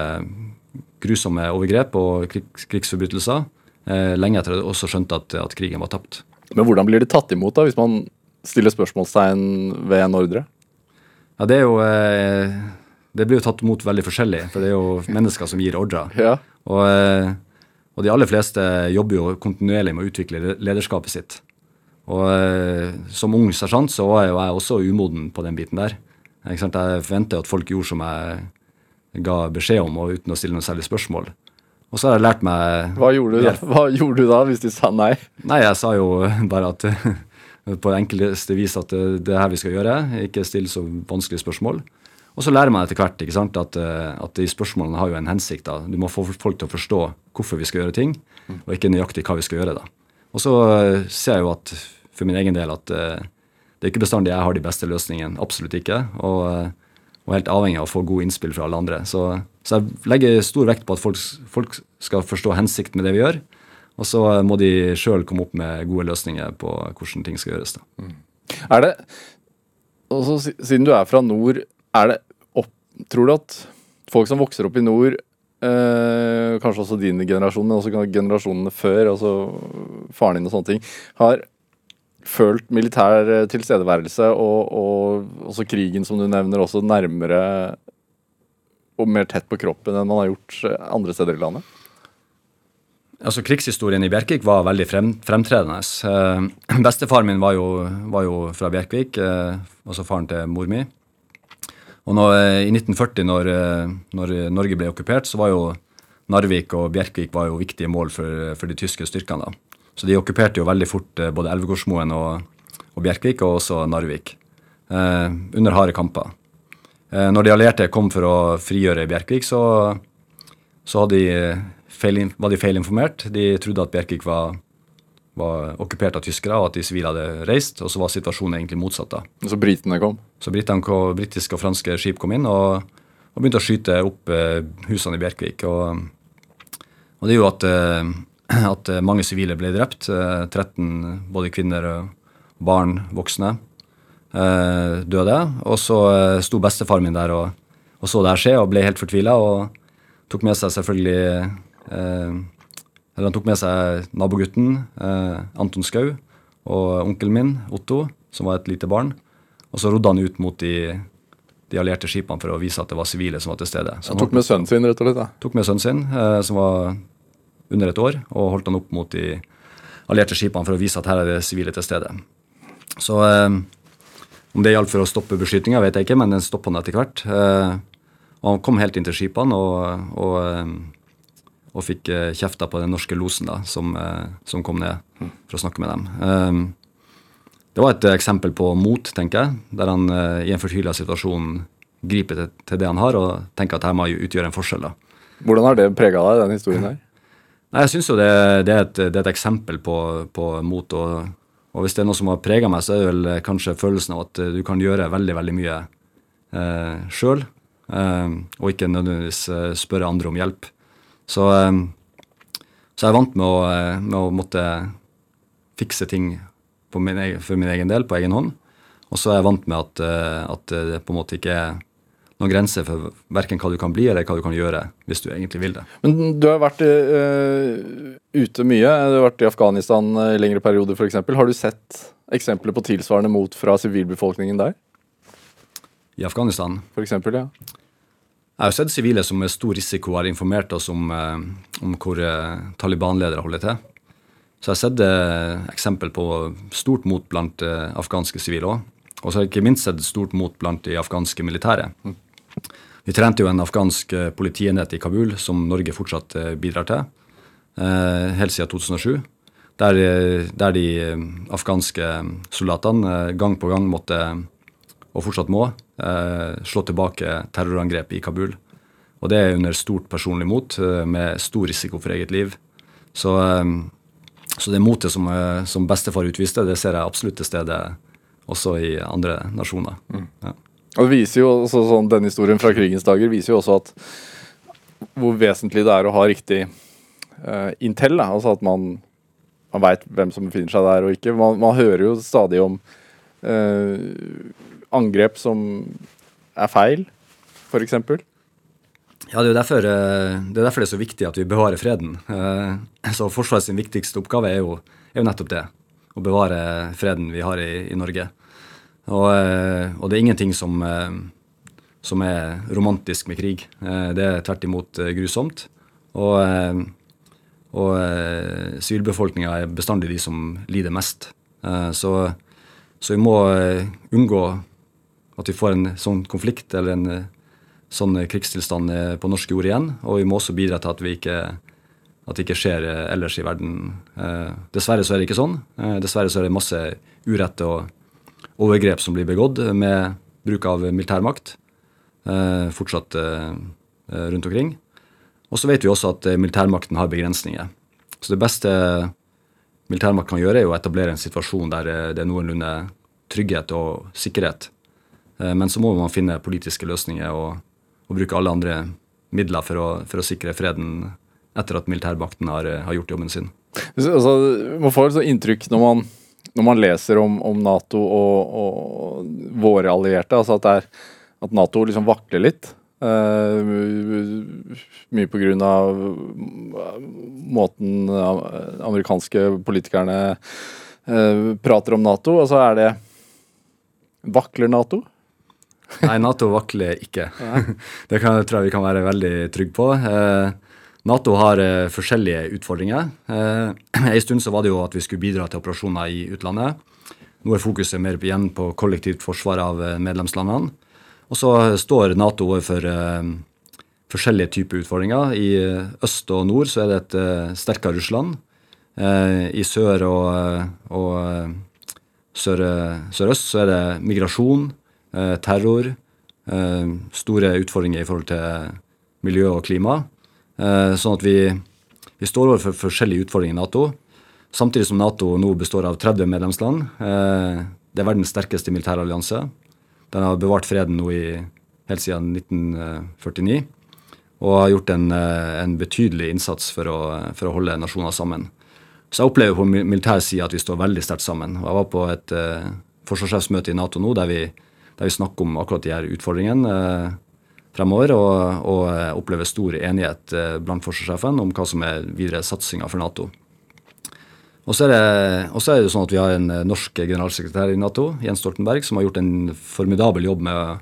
grusomme overgrep og krigsforbrytelser eh, lenge etter at de også skjønte at, at, krigen var tapt. Men hvordan blir det tatt imot da, hvis man stiller spørsmålstegn ved en ordre? Ja, Det er jo det blir jo tatt imot veldig forskjellig, for det er jo mennesker som gir ordrer. Ja. Og, eh, og, de aller fleste jobber jo kontinuerlig med å utvikle lederskapet sitt. Og eh, som ung sersjant så var jeg jo jeg også umoden på den biten der. Jeg forventer at folk gjorde som jeg ga beskjed om, og uten å stille noe særlig spørsmål. Og så har jeg lært meg Hva gjorde du da, Hva gjorde du da hvis de sa nei? Nei, jeg sa jo bare at på enkleste vis at det er her vi skal gjøre. Ikke stille så vanskelige spørsmål. Og så lærer man etter hvert ikke sant, at, eh, at de spørsmålene har jo en hensikt. da. Du må få folk til å forstå hvorfor vi skal gjøre ting, og ikke nøyaktig hva vi skal gjøre. da. Og så eh, ser jeg jo at for min egen del at uh, det er ikke bestandig jeg har de beste løsningene. Absolutt ikke. Og, og helt avhengig av å få gode innspill fra alle andre. Så, så jeg legger stor vekt på at folk, folk, skal forstå hensikten med det vi gjør. Og så må de sjøl komme opp med gode løsninger på hvordan ting skal gjøres. da. Mm. Er det, også, Siden du er fra nord, er det Tror du at folk som vokser opp i nord, eh, kanskje også din generasjon, men også generasjonene før, altså faren din og sånne ting, har følt militær eh, tilstedeværelse og, og også krigen, som du nevner, også nærmere og mer tett på kroppen enn man har gjort eh, andre steder i landet? Altså, Krigshistorien i Bjerkvik var veldig frem, fremtredende. Eh, bestefaren min var jo, var jo fra Bjerkvik, eh, altså faren til mor mi. Og når, eh, I 1940, når, eh, når, Norge ble okkupert, så var jo Narvik og Bjerkvik var jo viktige mål for, for de tyske styrkene. da. Så de okkuperte jo veldig fort eh, både Elvegårdsmoen og, og, Bjerkvik, og også Narvik. Eh, under harde kamper. Eh, når de allierte kom for å frigjøre Bjerkvik, så, så de feil, var de feilinformert. De trodde at Bjerkvik var var okkupert av tyskere, og at de sivile hadde reist. Og så var situasjonen egentlig motsatt. da. Så britene kom? Så britene britiske og franske skip kom inn og, og begynte å skyte opp eh, husene i Bjerkvik. Og, og, det jo at, eh, at mange sivile ble drept. Eh, 13 både kvinner, barn, voksne eh, døde. Og så eh, sto bestefaren min der og, og så det her skje og ble helt fortvila og tok med seg selvfølgelig eh, Eller han tok med seg nabogutten eh, Anton Skau og onkelen min Otto, som var et lite barn. Og så rodde han ut mot de, de allierte skipene for å vise at det var sivile som var til stede. Så han tok med sønnen sin, rett og slett? da? Tok med sønnen sin, eh, som var under et år, og holdt han opp mot de allierte skipene for å vise at her er det sivile til stede. Så eh, om det hjalp for å stoppe beskytninga, vet jeg ikke, men den stoppa han etter hvert. Eh, og han kom helt inn til skipene og, og, eh, og fikk eh, kjefta på den norske losen da, som, eh, som, kom ned for å snakke med dem. Det var et eksempel på mot, tenker jeg, der han i en fortvila situasjon griper til, til, det han har, og tenker at her må utgjøre en forskjell. da. Hvordan har det prega deg, den historien her? Nei, Jeg syns jo det, det, er et, det, er et, eksempel på, på mot. Og, og, hvis det er noe som har prega meg, så er det vel kanskje følelsen av at du kan gjøre veldig, veldig mye eh, sjøl. eh, og ikke nødvendigvis eh, spørre andre om hjelp. Så, ehm, så jeg er vant med å, eh, med å måtte fikse ting min egen, for min egen del på egen hånd. Og så er jeg vant med at, eh, at det på en måte ikke er noen grenser for verken hva du kan bli eller hva du kan gjøre hvis du egentlig vil det. Men du har vært uh, ute mye. Du har vært i Afghanistan i lengre perioder f.eks. Har du sett eksempler på tilsvarende mot fra sivilbefolkningen der? I Afghanistan? For eksempel, ja. Jeg har sett sivile som med stor risiko har informert oss om, eh, om hvor eh, Taliban-ledere holder til. Så jeg har sett eh, eksempel på stort mot blant afghanske sivile òg. Og så har jeg ikke minst sett stort mot blant de afghanske militære. Vi trente jo en afghansk politienhet i Kabul som Norge fortsatt bidrar til, helt siden 2007. Der, der de afghanske soldatene gang på gang måtte, og fortsatt må, Eh, slå tilbake terrorangrep i Kabul. Og det er under stort personlig mot, eh, med stor risiko for eget liv. Så, eh, så det motet som, som, bestefar utviste, det ser jeg absolutt til stede også i andre nasjoner. Mm. Ja. Og det viser jo også sånn, Denne historien fra krigens dager viser jo også at hvor vesentlig det er å ha riktig uh, intel. Da. Altså at man, man veit hvem som befinner seg der og ikke. Man, man hører jo stadig om uh, angrep som er feil, f.eks.? Ja, det er, derfor, eh, det er derfor det er så viktig at vi bevarer freden. Eh, så Forsvarets viktigste oppgave er jo, er jo, nettopp det. Å bevare freden vi har i, i Norge. Og, eh, og, det er ingenting som, som, er romantisk med krig. Det er tvert imot grusomt. Og, og sivilbefolkninga er bestandig de som lider mest. Så, så vi må unngå at vi får en sånn konflikt eller en eh, sånn krigstilstand eh, på norsk jord igjen. Og vi må også bidra til at, ikke, at det ikke skjer eh, ellers i verden. Dessverre så er det ikke sånn. Dessverre så er det masse urett og overgrep som blir begått med bruk av militærmakt fortsatt rundt omkring. Og så vet vi også at militærmakten har begrensninger. Så det beste militærmakt kan gjøre, er å etablere en situasjon der det er noenlunde trygghet og sikkerhet Eh, men så må man finne politiske løsninger og, og bruke alle andre midler for å, for å, sikre freden etter at militærmakten har, har gjort jobben sin. Altså, man får et inntrykk når man, når man leser om, om Nato og, og, våre allierte, altså at, er, at Nato liksom vakler litt. Uh, mye på grunn av måten amerikanske politikerne uh, prater om Nato. Og så er det Vakler Nato? Nei, Nato vakler ikke. det kan, tror jeg vi kan være veldig trygge på. Eh, Nato har eh, forskjellige utfordringer. Eh, en stund så var det jo at vi skulle bidra til operasjoner i utlandet. Nå er fokuset mer igjen på kollektivt forsvar av medlemslandene. Og så står Nato overfor forskjellige typer utfordringer. I øst og nord så er det et sterkere Russland. I sør og, og sørøst så er det migrasjon. Eh, terror, eh, store utfordringer i forhold til miljø og klima. Eh, sånn at vi, vi står overfor forskjellige utfordringer i Nato. Samtidig som Nato nå består av 30 medlemsland. Det er verdens sterkeste militærallianse. Den har bevart freden nå i, helt siden 1949 og har gjort en, en betydelig innsats for å, for å, holde nasjoner sammen. Så jeg opplever på militær side at vi står veldig sterkt sammen. Og jeg var på et forsvarssjefsmøte i Nato nå der vi der vi snakker om akkurat de her utfordringene. Eh, fremover. Og, og opplever stor enighet blant forsvarssjefen om hva som er videre satsinga for Nato. Og så er, er det sånn at vi har en norsk generalsekretær i Nato, Jens Stoltenberg, som har gjort en formidabel jobb med,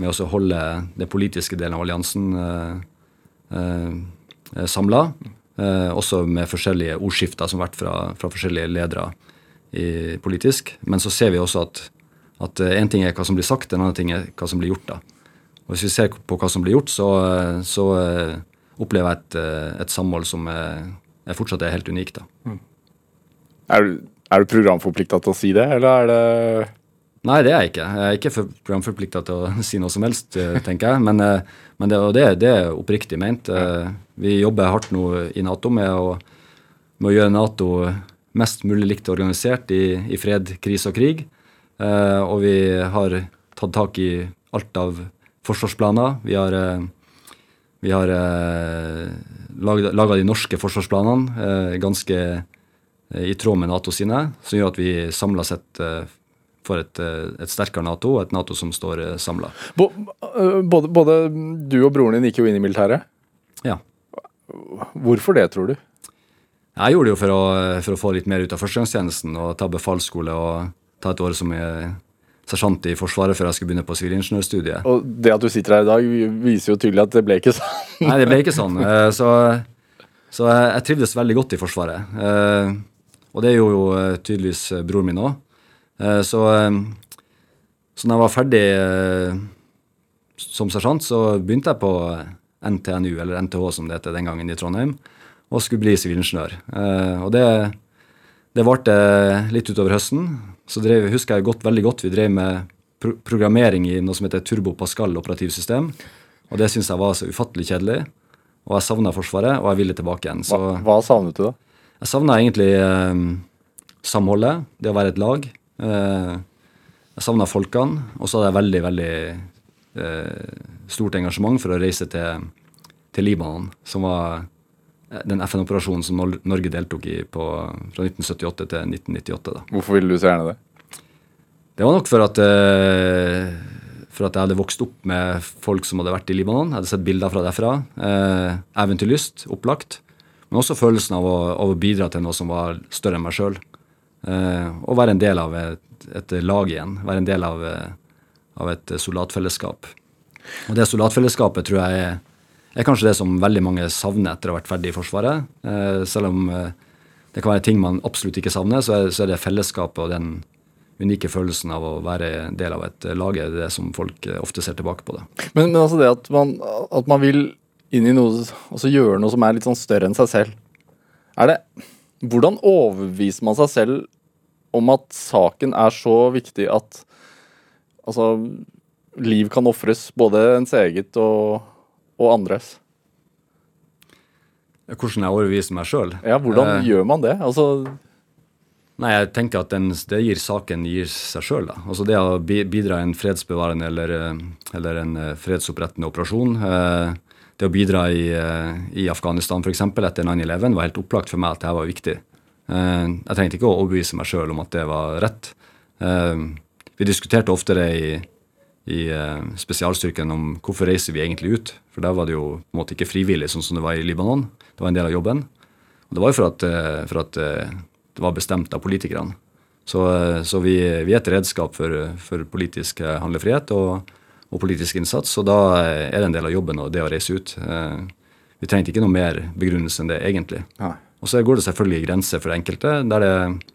med å holde den politiske delen av alliansen eh, eh, samla. Eh, også med forskjellige ordskifter som har vært fra, fra forskjellige ledere i, politisk. Men så ser vi også at, at en ting er hva som blir sagt, en annen ting er hva som blir gjort. da. Og Hvis vi ser på hva som blir gjort, så, så opplever jeg et, et samhold som er, er fortsatt er helt unikt. da. Mm. Er du, er du programforplikta til å si det, eller er det Nei, det er jeg ikke. Jeg er ikke programforplikta til å si noe som helst, eh, tenker jeg. Men, eh, men det, det, det, er oppriktig ment. Eh, vi jobber hardt nå i Nato med å, med å gjøre Nato mest mulig likt organisert i, i fred, krise og krig. Og vi har tatt tak i alt av forsvarsplaner. Vi har, vi har laga de norske forsvarsplanene ganske Eh, i tråd med Nato sine, som gjør at vi samla sett eh, får et, eh, et, sterkere Nato, og et Nato som står samla. Både, både, du og broren din gikk jo inn i militæret. Ja. Hvorfor det, tror du? Jeg gjorde det jo for å, for å få litt mer ut av førstegangstjenesten og ta befalsskole og ta et år som sersjant i Forsvaret før jeg skulle begynne på sivilingeniørstudiet. Og det at du sitter her i dag, viser jo tydelig at det ble ikke sånn. Nei, det ble ikke sånn. Så, så jeg trivdes veldig godt i Forsvaret. Og det gjorde jo eh, tydeligvis bror min òg. Eh, så, så når jeg var ferdig som sersjant, så begynte jeg på NTNU, eller NTH som det heter den gangen, i Trondheim, og skulle bli sivilingeniør. Og det, det varte litt utover høsten. Så drev, husker jeg godt, veldig godt vi drev med pro programmering i noe som heter Turbo Pascal operativsystem. Og det syntes jeg var så ufattelig kjedelig. Og jeg savna Forsvaret, og jeg ville tilbake igjen. Så, hva, hva savnet du, da? Jeg savna egentlig eh, samholdet, det å være et lag. Eh, jeg savna folkene. Og så hadde jeg veldig, veldig eh, stort engasjement for å reise til, til Libanon, som var den FN-operasjonen som Norge deltok i på, fra 1978 til 1998. Da. Hvorfor ville du så gjerne det? Det var nok for at, eh, for at jeg hadde vokst opp med folk som hadde vært i Libanon. Jeg hadde sett bilder fra derfra. Eh, eventyrlyst, opplagt. Men også følelsen av å, av å, bidra til noe som var større enn meg sjøl. Eh, og være en del av et, et, lag igjen. Være en del av, eh, av et soldatfellesskap. Og det soldatfellesskapet tror jeg er, er, kanskje det som veldig mange savner etter å ha vært ferdig i Forsvaret. Eh, selv om eh, det kan være ting man absolutt ikke savner, så er, det fellesskapet og den unike følelsen av å være del av et lag er det som folk eh, ofte ser tilbake på. det. Men, men altså det at man, at man vil inn i noe og så gjøre noe som er litt sånn større enn seg selv. Er det Hvordan overbeviser man seg selv om at saken er så viktig at altså, liv kan ofres, både ens eget og, og andres? Hvordan jeg overbeviser meg sjøl? Ja, hvordan eh, gjør man det? Altså Nei, jeg tenker at den, det gir saken gir seg sjøl. Altså det å bidra i en fredsbevarende eller, eh, eller en eh, fredsopprettende operasjon. Eh, det å bidra i, eh, i Afghanistan f.eks. etter 9-11 var helt opplagt for meg at det var viktig. Eh, jeg trengte ikke å overbevise meg sjøl om at det var rett. Vi diskuterte ofte det i, i spesialstyrken om hvorfor reiser vi egentlig ut. For der var det jo på en måte ikke frivillig, sånn som det var i Libanon. Det var en del av jobben. Og det var jo for at, for at det var bestemt av politikerne. Så, så vi, vi, er et redskap for, for politisk handlefrihet. og og politisk innsats. Og da er det en del av jobben og det å reise ut. Eh, vi trengte ikke noe mer begrunnelse enn det, egentlig. Og så går det selvfølgelig grenser for enkelte, der, det,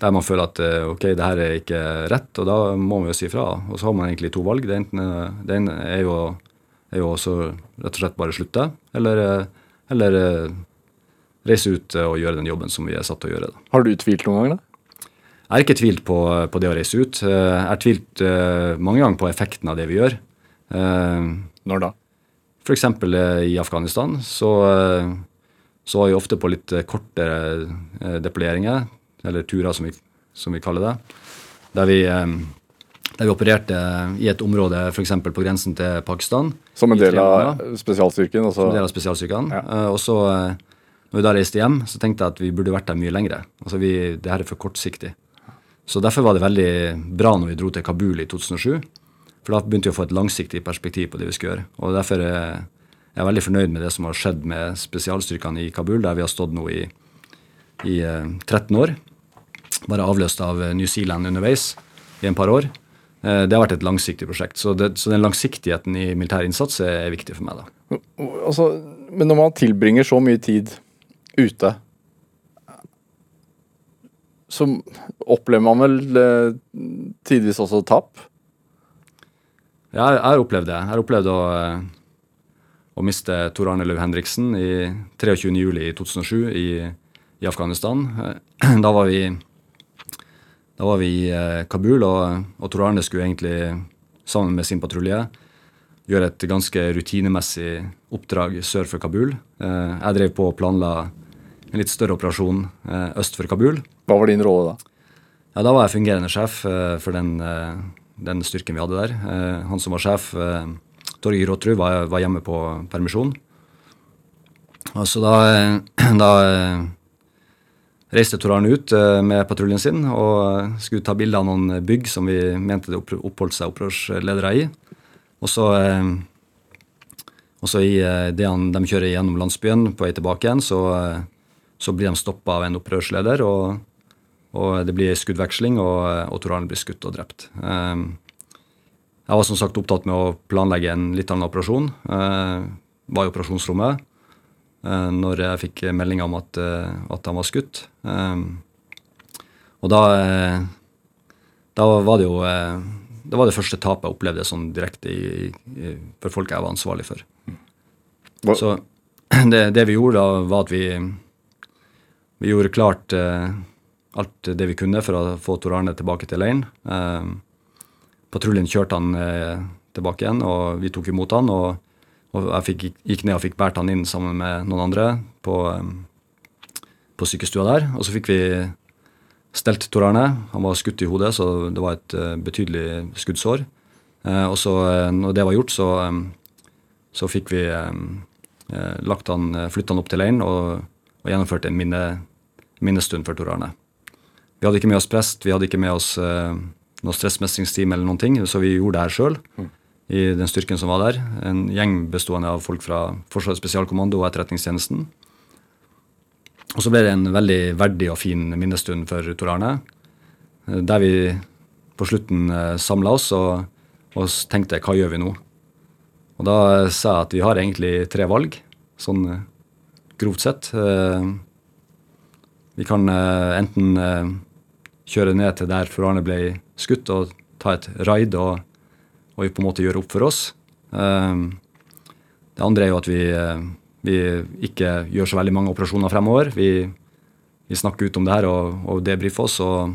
der, man føler at eh, ok, det her er ikke rett, og da må man jo si fra. Og så har man egentlig to valg. Det ene, det ene er, jo, er jo også rett og slett bare slutte, eller, eller reise ut og gjøre den jobben som vi er satt til å gjøre. Da. Har du tvilt noen ganger, da? Jeg har ikke tvilt på, på, det å reise ut. Eh, jeg har tvilt mange ganger på effekten av det vi gjør. Når da? F.eks. I Afghanistan så, så var vi ofte på litt kortere deployeringer, eller turer som vi, som vi kaller det. Der vi, der vi, opererte i et område f.eks. på grensen til Pakistan. Som en del av spesialstyrken? Også. Som en del av spesialstyrken. Ja. og så når vi da reiste hjem, så tenkte jeg at vi burde vært der mye lengre. Altså vi, det her er for kortsiktig. Så Derfor var det veldig bra når vi dro til Kabul i 2007. For da begynte vi å få et langsiktig perspektiv på det vi skulle gjøre. Og derfor er jeg veldig fornøyd med det som har skjedd med spesialstyrkene i Kabul, der vi har stått nå i, i 13 år. Bare avløst av New Zealand underveis i en par år. Det har vært et langsiktig prosjekt. Så, det, så den langsiktigheten i militær innsats er, viktig for meg. da. Altså, men når man tilbringer så mye tid ute så opplever man vel eh, tidvis også tap? Ja, jeg har opplevd det. Jeg har opplevd å, eh, å miste Tor Arne Løv Henriksen i 23.07.2007 I, i Afghanistan. Da var vi, da var vi i eh, Kabul, og, og Tor Arne skulle egentlig sammen med sin patrulje gjøre et ganske rutinemessig oppdrag sør for Kabul. Eh, jeg drev på og planla en litt større operasjon eh, øst for Kabul. Hva var din rolle da? Ja, Da var jeg fungerende sjef for den, den, styrken vi hadde der. Han som var sjef, Torgeir Råtrud, var, var, hjemme på permisjon. Og så da, da reiste Tor ut med patruljen sin og skulle ta bilde av noen bygg som vi mente det oppholdt seg opprørsledere i. Og så, så i det han, de kjører gjennom landsbyen på vei tilbake igjen, så så blir de stoppa av en opprørsleder, og, og det blir skuddveksling, og, og Tor blir skutt og drept. Jeg var som sagt opptatt med å planlegge en litt annen operasjon. Var i operasjonsrommet når jeg fikk melding om at, uh, at han var skutt. Um, og da, da var det jo det var det første tapet jeg opplevde sånn direkte i, i, for folk jeg var ansvarlig for. Hva? Så det, det, vi gjorde da, var at vi vi gjorde klart eh, alt det vi kunne for å få Tor Arne tilbake til leiren. Eh, patruljen kjørte han eh, tilbake igjen, og vi tok imot han. Og, og jeg fikk, gikk ned og fikk båret han inn sammen med noen andre på, eh, på sykestua der. Og så fikk vi stelt Tor Arne. Han var skutt i hodet, så det var et uh, betydelig skuddsår. Uh, og så, når det var gjort, så, så fikk vi lagt han, flytta han opp til leiren og, og gjennomførte en minne, minnestund for Tor Arne. Vi hadde ikke med oss prest, vi hadde ikke med oss noe stressmestringsteam eller noen ting, så vi gjorde det her sjøl. I den styrken som var der. En gjeng bestående av folk fra Forsvarets spesialkommando og Etterretningstjenesten. Og så ble det en veldig verdig og fin minnestund for Tor Arne. Eh, der vi på slutten eh, samla oss og, og, tenkte hva gjør vi nå? Og da sa jeg at vi har egentlig tre valg, sånn grovt sett. Vi kan enten kjøre ned til der fru Arne ble skutt, og ta et raid og, og vi på en måte gjør opp for oss. Uh, det andre er jo at vi, vi, ikke gjør så veldig mange operasjoner fremover. Vi, vi snakker ut om det her og, og debrifer oss og,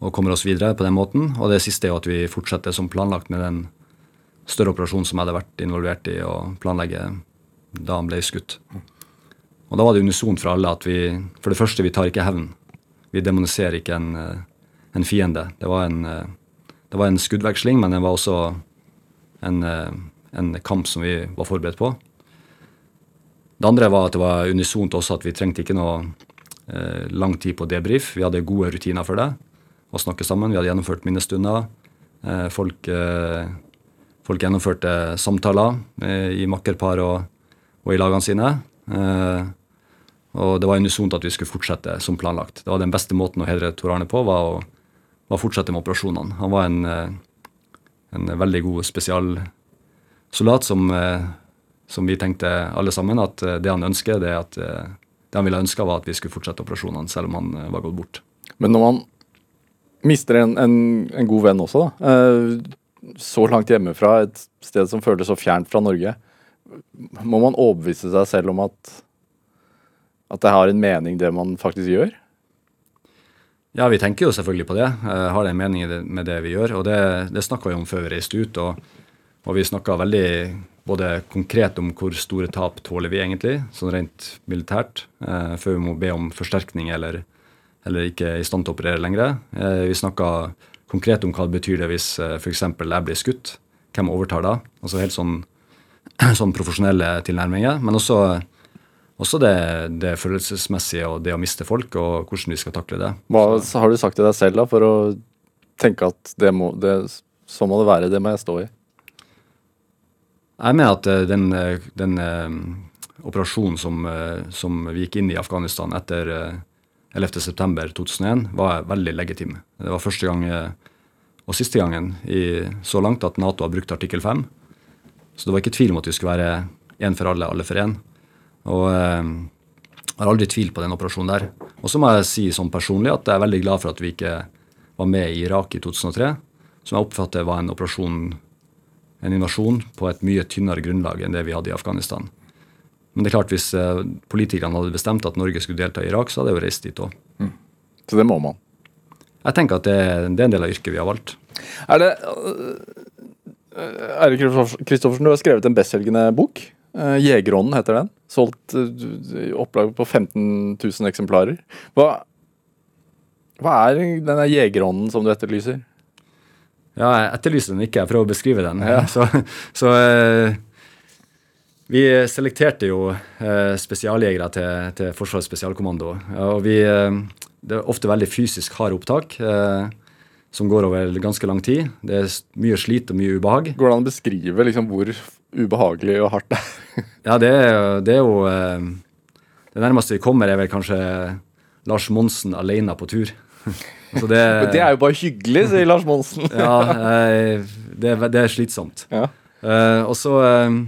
og, kommer oss videre på den måten. Og det siste er jo at vi fortsetter som planlagt med den større operasjonen som jeg hadde vært involvert i å planlegge da han ble skutt. Og da var det unisont for alle at vi For det første, vi tar ikke hevn. Vi demoniserer ikke en, eh, en fiende. Det var en, eh, det var en, skuddveksling, men det var også en, eh, en, kamp som vi var forberedt på. Det andre var at det var unisont også at vi trengte ikke noe eh, lang tid på debrief. Vi hadde gode rutiner for det. Å snakke sammen. Vi hadde gjennomført minnestunder. Eh, folk, eh, folk, gjennomførte samtaler i makkerpar og, og i lagene sine. Og det var unisont at vi skulle fortsette som planlagt. Det var Den beste måten å hedre Tor Arne på, var å, var å fortsette med operasjonene. Han var en, eh, en veldig god spesialsoldat som, eh, som, vi tenkte alle sammen at eh, det han ønsker, det, at, det han ville ønske, var at vi skulle fortsette operasjonene selv om han var gått bort. Men når man mister en, en, en god venn også, da, så langt hjemmefra, et sted som føles så fjernt fra Norge, må man overbevise seg selv om at at det har en mening, det man faktisk gjør? Ja, vi tenker jo selvfølgelig på det. Jeg har en mening med det vi gjør? Og det, det snakka vi om før vi reiste ut. Og, og vi snakka veldig både konkret om hvor store tap tåler vi egentlig, sånn rent militært, eh, før vi må be om forsterkning eller, eller ikke i stand til å operere lenger. Eh, vi snakka konkret om hva det betyr det hvis uh, f.eks. jeg blir skutt. Hvem overtar da? Altså helt sånn, sånn profesjonelle tilnærminger. Men også også det, det, følelsesmessige og det å miste folk, og hvordan vi skal takle det. Hva har du sagt til deg selv da, for å tenke at det, må, det så må det være, det må jeg stå i. Jeg mener at eh, den, eh, den eh, operasjonen som, som vi gikk inn i Afghanistan etter eh, 11.9.2001, var veldig legitim. Det var første gang og siste gangen i, så langt at Nato har brukt artikkel 5. Så det var ikke tvil om at vi skulle være én for alle, alle for én. Og eh, jeg har aldri tvilt på den operasjonen der. Og så må jeg si sånn personlig at jeg er veldig glad for at vi ikke var med i Irak i 2003, som jeg oppfatter var en operasjon, en invasjon, på et mye tynnere grunnlag enn det vi hadde i Afghanistan. Men det er klart, hvis eh, politikerne hadde bestemt at Norge skulle delta i Irak, så hadde jeg jo reist dit òg. Så det må man. Jeg tenker at det, det er en del av yrket vi har valgt. Er det øh, Eirik Kristoffersen, du har skrevet en bestselgende bok. Eh, 'Jegerånden' heter den. Solgt øh, opplag på 15 000 eksemplarer. Hva, hva er denne jegerånden som du etterlyser? Ja, jeg etterlyser den ikke, jeg prøver å beskrive den. Så, så eh, vi selekterte jo eh, spesialjegere til, til Forsvarets spesialkommando. Og vi, eh, det er ofte veldig fysisk harde opptak eh, som går over ganske lang tid. Det er mye slit og mye ubehag. Går det an å beskrive liksom hvor ubehagelig og hardt det? Ja, det er, det er jo eh, Det nærmeste vi kommer, er vel kanskje Lars Monsen alene på tur. Det, det er jo bare hyggelig, sier Lars Monsen. ja, det, det er slitsomt. Ja. Eh, og så eh,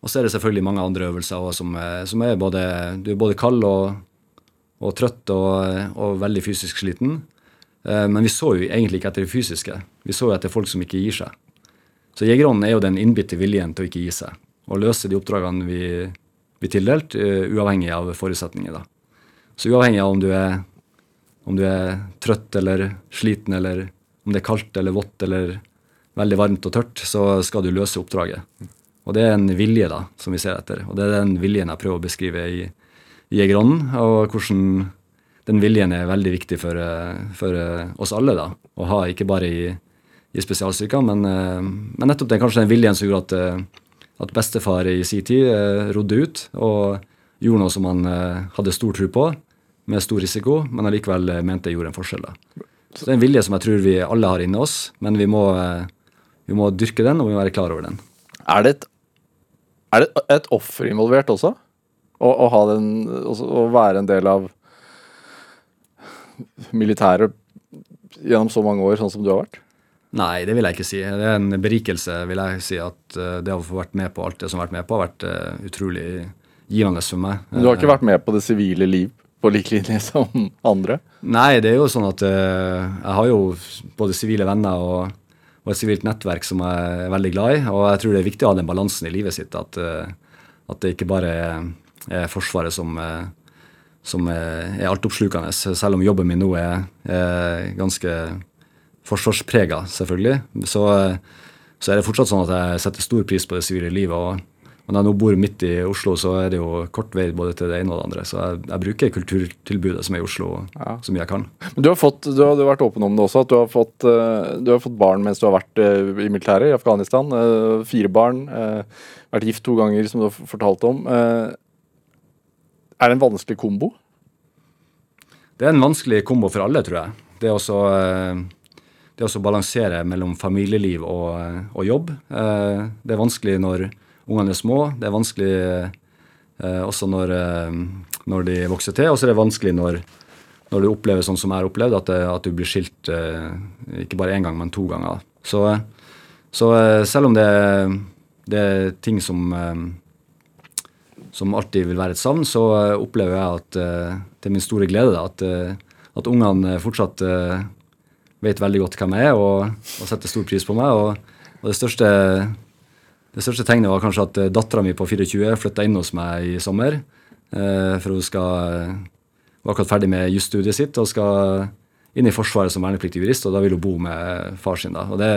og så er det selvfølgelig mange andre øvelser også, som, som er både Du er både kald og, og trøtt og, og veldig fysisk sliten. Men vi så jo egentlig ikke etter det fysiske. Vi så jo etter folk som ikke gir seg. Så jegerånden er jo den innbitte viljen til å ikke gi seg. Og løse de oppdragene vi blir tildelt, uh, uavhengig av forutsetninger. da. Så uavhengig av om du er om du er trøtt eller sliten, eller om det er kaldt eller vått eller veldig varmt og tørt, så skal du løse oppdraget. Og det er en vilje da, som vi ser etter. Og det er den viljen jeg prøver å beskrive i, i Jegerånden, og hvordan den viljen er veldig viktig for, eh, for eh, oss alle da, å ha, ikke bare i, i spesialstyrkene, men, eh, men nettopp den, kanskje den viljen som gjorde at, eh, at bestefar i sin tid eh, rodde ut og gjorde noe som han hadde stor tro på, med stor risiko, men allikevel mente jeg gjorde en forskjell. da. Så det er en vilje som jeg tror vi alle har inni oss, men vi må, vi må dyrke den, og vi må være klar over den. Er det et, er det et offer involvert også? Å, å, den, å være en del av militæret gjennom så mange år, sånn som du har vært? Nei, det vil jeg ikke si. Det er en berikelse, vil jeg si, at eh, det å få vært med på alt det som har vært med på, har vært eh, utrolig givende for meg. Men du har ikke vært med på det sivile liv på lik linje som andre? Nei, det er jo sånn at eh, jeg har jo både sivile venner og, og et sivilt nettverk som jeg er veldig glad i. Og jeg tror det er viktig å ha den balansen i livet sitt. At, at det ikke bare er, Forsvaret som, som er, altoppslukende. Selv om jobben min nå er ganske forsvarsprega, selvfølgelig. Så, eh, så er det fortsatt sånn at jeg setter stor pris på det sivile livet. og og når jeg nå bor midt i Oslo, så er det jo kort vei både til det ene og det andre. Så jeg, jeg bruker kulturtilbudet som er i Oslo Ja. så mye jeg kan. Men du har, fått, du har, du har vært åpen om det også, at du har, fått, eh, du har fått barn mens du har vært eh, i militæret i Afghanistan. Fire barn. Vært gift to ganger, som du har fortalt om. Er det en vanskelig kombo? Det er en vanskelig kombo for alle, tror jeg. Det å så, eh, det å balansere mellom familieliv og, og jobb. Eh, Det er vanskelig når ungene er små. Det er vanskelig eh, også når, eh, når de vokser til. Og så er det vanskelig når, når du opplever sånn som jeg har opplevd, at, at du blir skilt ikke bare én gang, men to ganger. Så, så selv om det, det er ting som som alltid vil være et savn, så opplever jeg at til min store glede at, at ungene fortsatt vet veldig godt hvem jeg er og, og setter stor pris på meg. Og, og det, største, det største tegnet var kanskje at dattera mi på 24 flytta inn hos meg i sommer. eh, for hun skal hun var akkurat ferdig med jusstudiet sitt og skal inn i Forsvaret som vernepliktig jurist, og da vil hun bo med far sin. da. Og det,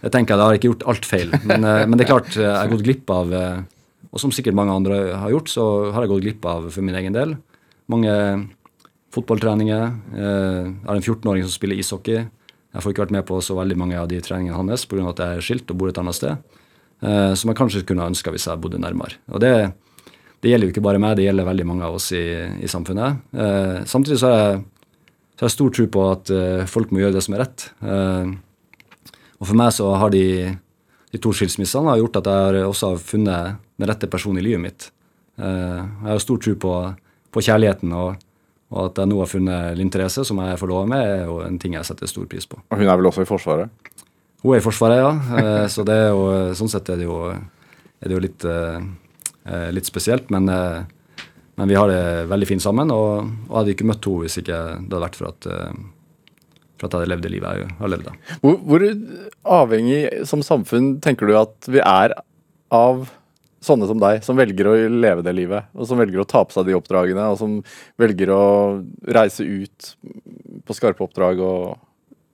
det tenker jeg, da har jeg ikke gjort alt feil. Men, eh, men det er klart, jeg har gått glipp av eh, og som sikkert mange andre har gjort, så har jeg gått glipp av for min egen del. Mange fotballtreninger. Eh, Jeg har en 14-åring som spiller ishockey. Jeg får ikke vært med på så veldig mange av de treningene hans pga. at jeg er skilt og bor et annet sted. Eh, Som jeg kanskje kunne ønska hvis jeg bodde nærmere. Og det, det gjelder jo ikke bare meg, det gjelder veldig mange av oss i, i samfunnet. Eh, Samtidig så har jeg, så har jeg stor tro på at eh, folk må gjøre det som er rett. Og for meg så har de, de to skilsmissene gjort at jeg også har funnet den rette personen i livet mitt. Jeg har stor tro på, på kjærligheten, og, og, at jeg nå har funnet Linn Therese, som jeg får forlova med, er jo en ting jeg setter stor pris på. Og hun er vel også i Forsvaret? Hun er i Forsvaret, ja. Eh, så det er jo, sånn sett er det jo, er det jo litt, eh, litt spesielt. Men, men, vi har det veldig fint sammen, og, og hadde ikke møtt henne hvis ikke det hadde vært for at for at jeg hadde levd det livet jeg har levd. Hvor, hvor avhengig som samfunn tenker du at vi er av sånne som deg, som velger å leve det livet, og som velger å ta på seg de oppdragene, og som velger å reise ut på skarpe oppdrag og,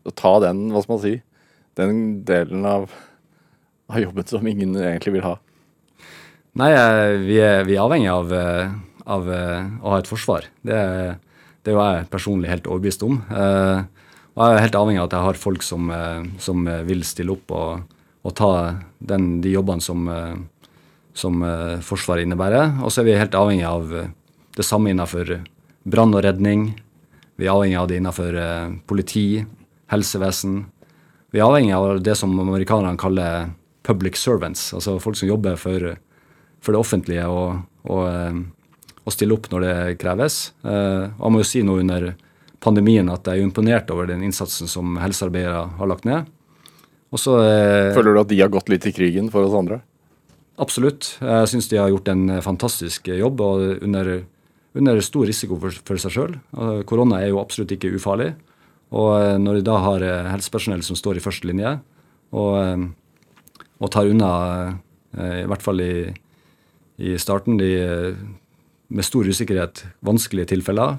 og ta den, hva skal man si, den delen av, av, jobben som ingen egentlig vil ha? Nei, eh, vi er, vi er avhengig av, eh, av, eh, å ha et forsvar. Det, det er jo jeg personlig helt overbevist om. Og jeg er helt avhengig av at jeg har folk som, som vil stille opp og, og ta den, de jobbene som som eh, Forsvaret innebærer. Og så er vi helt avhengig av eh, det samme innenfor brann og redning. Vi er avhengig av det innenfor eh, politi, helsevesen. Vi er avhengig av det som amerikanerne kaller public servants, altså folk som jobber for, for det offentlige og, og, og stiller opp når det kreves. Og jeg må jo si nå under pandemien at jeg er imponert over den innsatsen som helsearbeidere har lagt ned. Så, Føler du at de har gått litt i krigen for oss andre? Absolutt. Jeg syns de har gjort en eh, fantastisk jobb og under, under stor risiko for, for seg sjøl. Korona er jo absolutt ikke ufarlig. Og eh, når de da har eh, helsepersonell som står i første linje og, og tar unna, i hvert fall i, i starten, de med stor usikkerhet vanskelige tilfeller,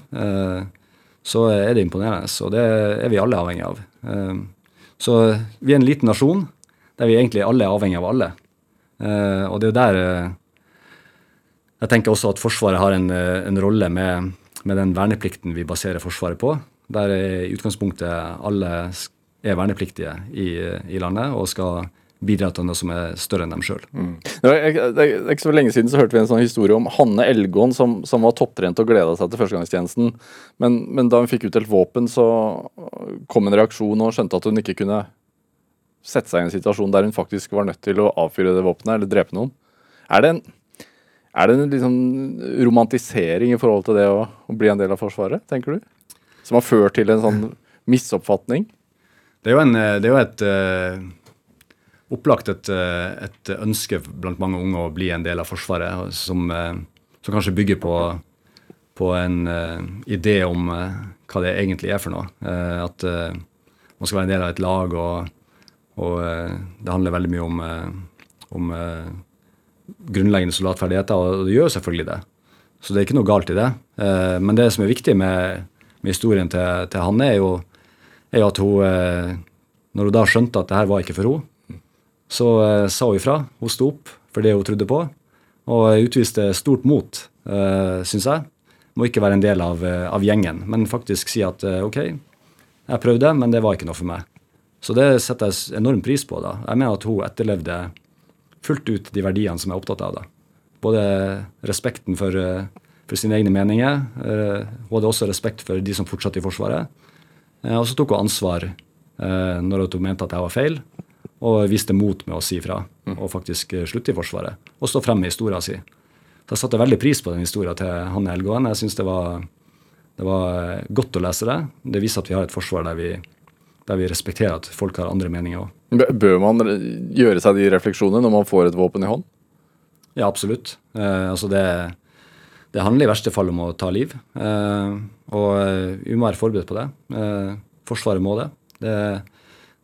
så er det imponerende. Og det er vi alle avhengig av. Så vi er en liten nasjon der vi egentlig alle er avhengig av alle. Uh, og det er jo der uh, Jeg tenker også at Forsvaret har en, uh, en rolle med, med, den verneplikten vi baserer Forsvaret på. Der i utgangspunktet alle er vernepliktige i, i landet og skal bidra til noe som er større enn dem sjøl. Mm. Det, er ikke så lenge siden så hørte vi en sånn historie om Hanne Elgåen som, som var topptrent og gleda seg til førstegangstjenesten. Men, men da hun fikk utdelt våpen, så kom en reaksjon og skjønte at hun ikke kunne sette seg i en situasjon der hun faktisk var nødt til å avfyre det våpenet eller drepe noen. Er det en, er det en liksom romantisering i forhold til det å, å, bli en del av Forsvaret, tenker du? Som har ført til en sånn misoppfatning? Det er jo, en, det er jo et uh, opplagt et, eh, et, ønske blant mange unge å bli en del av Forsvaret, som, uh, som kanskje bygger på, på en uh, idé om hva det egentlig er for noe. at man skal være en del av et lag og og eh, det handler veldig mye om, eh, om eh, grunnleggende soldatferdigheter, og det gjør selvfølgelig det. Så det er ikke noe galt i det. Men det som er viktig med, med historien til, til Hanne, er jo, er jo at hun Når hun da skjønte at det her var ikke for henne, så sa hun ifra. Hun sto opp for det hun trodde på, og utviste stort mot, syns jeg. Må ikke være en del av, av, gjengen, men faktisk si at OK, jeg prøvde, men det var ikke noe for meg. Så det setter jeg enorm pris på. da. Jeg mener at hun etterlevde fullt ut de verdiene som jeg er opptatt av. da. Både respekten for, eh, for sine egne meninger. Eh, hun hadde også respekt for de som fortsatte i Forsvaret. Eh, og så tok hun ansvar når hun mente at jeg var feil, og viste mot med å si fra og faktisk slutte i Forsvaret. Og stå frem med historien sin. Så jeg satte veldig pris på den historien til Hanne Elgåen. Jeg syns det, det, var godt å lese det. Det viser at vi har et forsvar der vi der vi respekterer at folk har andre meninger òg. Bør man gjøre seg de refleksjonene når man får et våpen i hånd? Ja, absolutt. Eh, altså det, det, handler i verste fall om å ta liv. Eh, og eh, vi må være forberedt på det. Eh, forsvaret må det. det.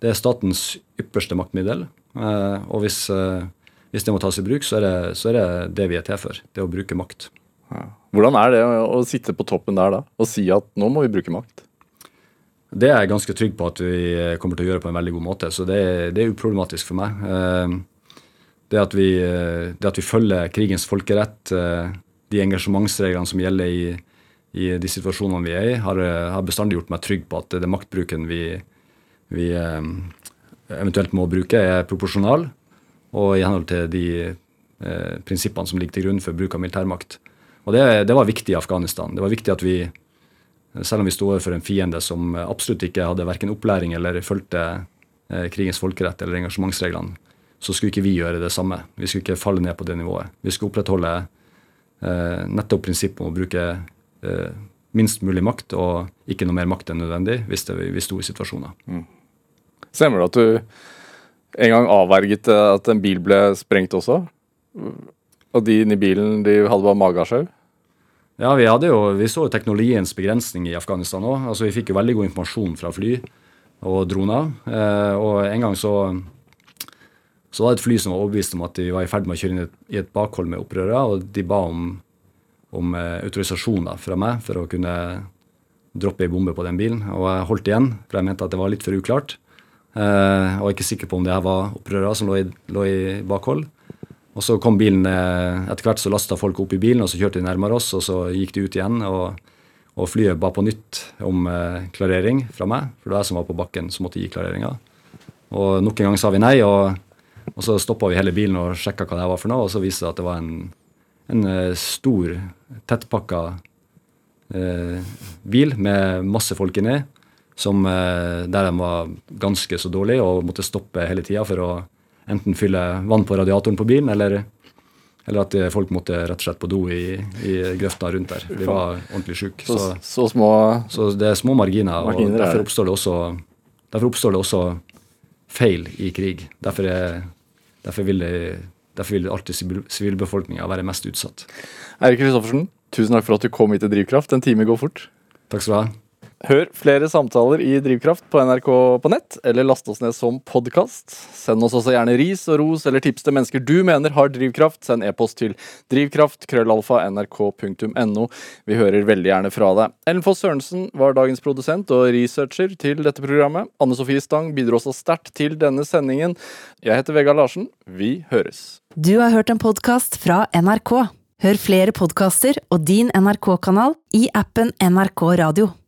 det. er statens ypperste maktmiddel. Eh, og hvis, eh, hvis, det må tas i bruk, så er, det, så er, det, det vi er til for. Det å bruke makt. Ja. Hvordan er det å sitte på toppen der da og si at nå må vi bruke makt? Det er jeg ganske trygg på at vi kommer til å gjøre på en veldig god måte. Så det, det er uproblematisk for meg. Eh, det at, vi, eh, det at, vi, følger krigens folkerett, eh, de engasjementsreglene som gjelder i, i, de situasjonene vi er i, har, har, bestandig gjort meg trygg på at det maktbruken vi, vi eventuelt må bruke, er proporsjonal og i henhold til de eh, prinsippene som ligger til grunn for bruk av militærmakt. Og det, det var viktig i Afghanistan. Det var viktig at vi selv om vi sto overfor en fiende som absolutt ikke hadde verken opplæring eller fulgte eh, krigens folkerett eller engasjementsreglene, så skulle ikke vi gjøre det samme. Vi skulle ikke falle ned på det nivået. Vi skulle opprettholde eh, nettopp prinsippet om å bruke eh, minst mulig makt og ikke noe mer makt enn nødvendig hvis det, vi sto i situasjoner. Mm. Stemmer det at du en gang avverget at en bil ble sprengt også? Og de inni bilen de hadde bare magesjau? Ja, vi, hadde jo, vi så jo teknologiens begrensning i Afghanistan òg. Altså, vi fikk jo veldig god informasjon fra fly og droner. Eh, og en gang så, så var det et fly som var overbevist om at de var i ferd med å kjøre inn i et bakhold med opprørere, og de ba om, om eh, da, fra meg for å kunne droppe ei bombe på den bilen. Og jeg holdt igjen, for jeg mente at det var litt for uklart. Eh, og jeg var ikke sikker på om det her var opprørere som lå i, lå i bakhold. Og så kom bilen eh, Etter hvert så lasta folk opp i bilen, og så kjørte de nærmere oss, og så gikk de ut igjen. og, og flyet ba på nytt om eh, klarering fra meg, for det var jeg som var på bakken som måtte gi klareringa. Og nok en gang sa vi nei, og, og så stoppa vi hele bilen og sjekka hva det var for noe, og så viste det at det var en, en eh, stor, tettpakka eh, bil med masse folk inni, eh, der de var ganske så dårlige og måtte stoppe hele tida for å enten fylle vann på radiatoren på bilen, eller, eller at folk måtte rett og slett på do i, i grøfta rundt der. De var ordentlig syke. Så, så, så, små Så det er små marginer, marginer og derfor oppstår, det også, derfor oppstår det også feil i krig. Derfor, er, derfor vil det Derfor vil alltid sivilbefolkninga være mest utsatt. Eirik Kristoffersen, tusen takk for at du kom hit til Drivkraft. En time går fort. Takk skal du ha. Hør flere samtaler i Drivkraft på NRK på nett, eller last oss ned som podkast. Send oss også gjerne ris og ros eller tips til mennesker du mener har drivkraft. Send e-post til drivkraft.krøllalfa.nrk.no. Vi hører veldig gjerne fra deg. Ellen Foss Sørensen var dagens produsent og researcher til dette programmet. Anne Sofie Stang bidro også sterkt til denne sendingen. Jeg heter Vegard Larsen. Vi høres. Du har hørt en podkast fra NRK. Hør flere podkaster og din NRK-kanal i appen NRK Radio.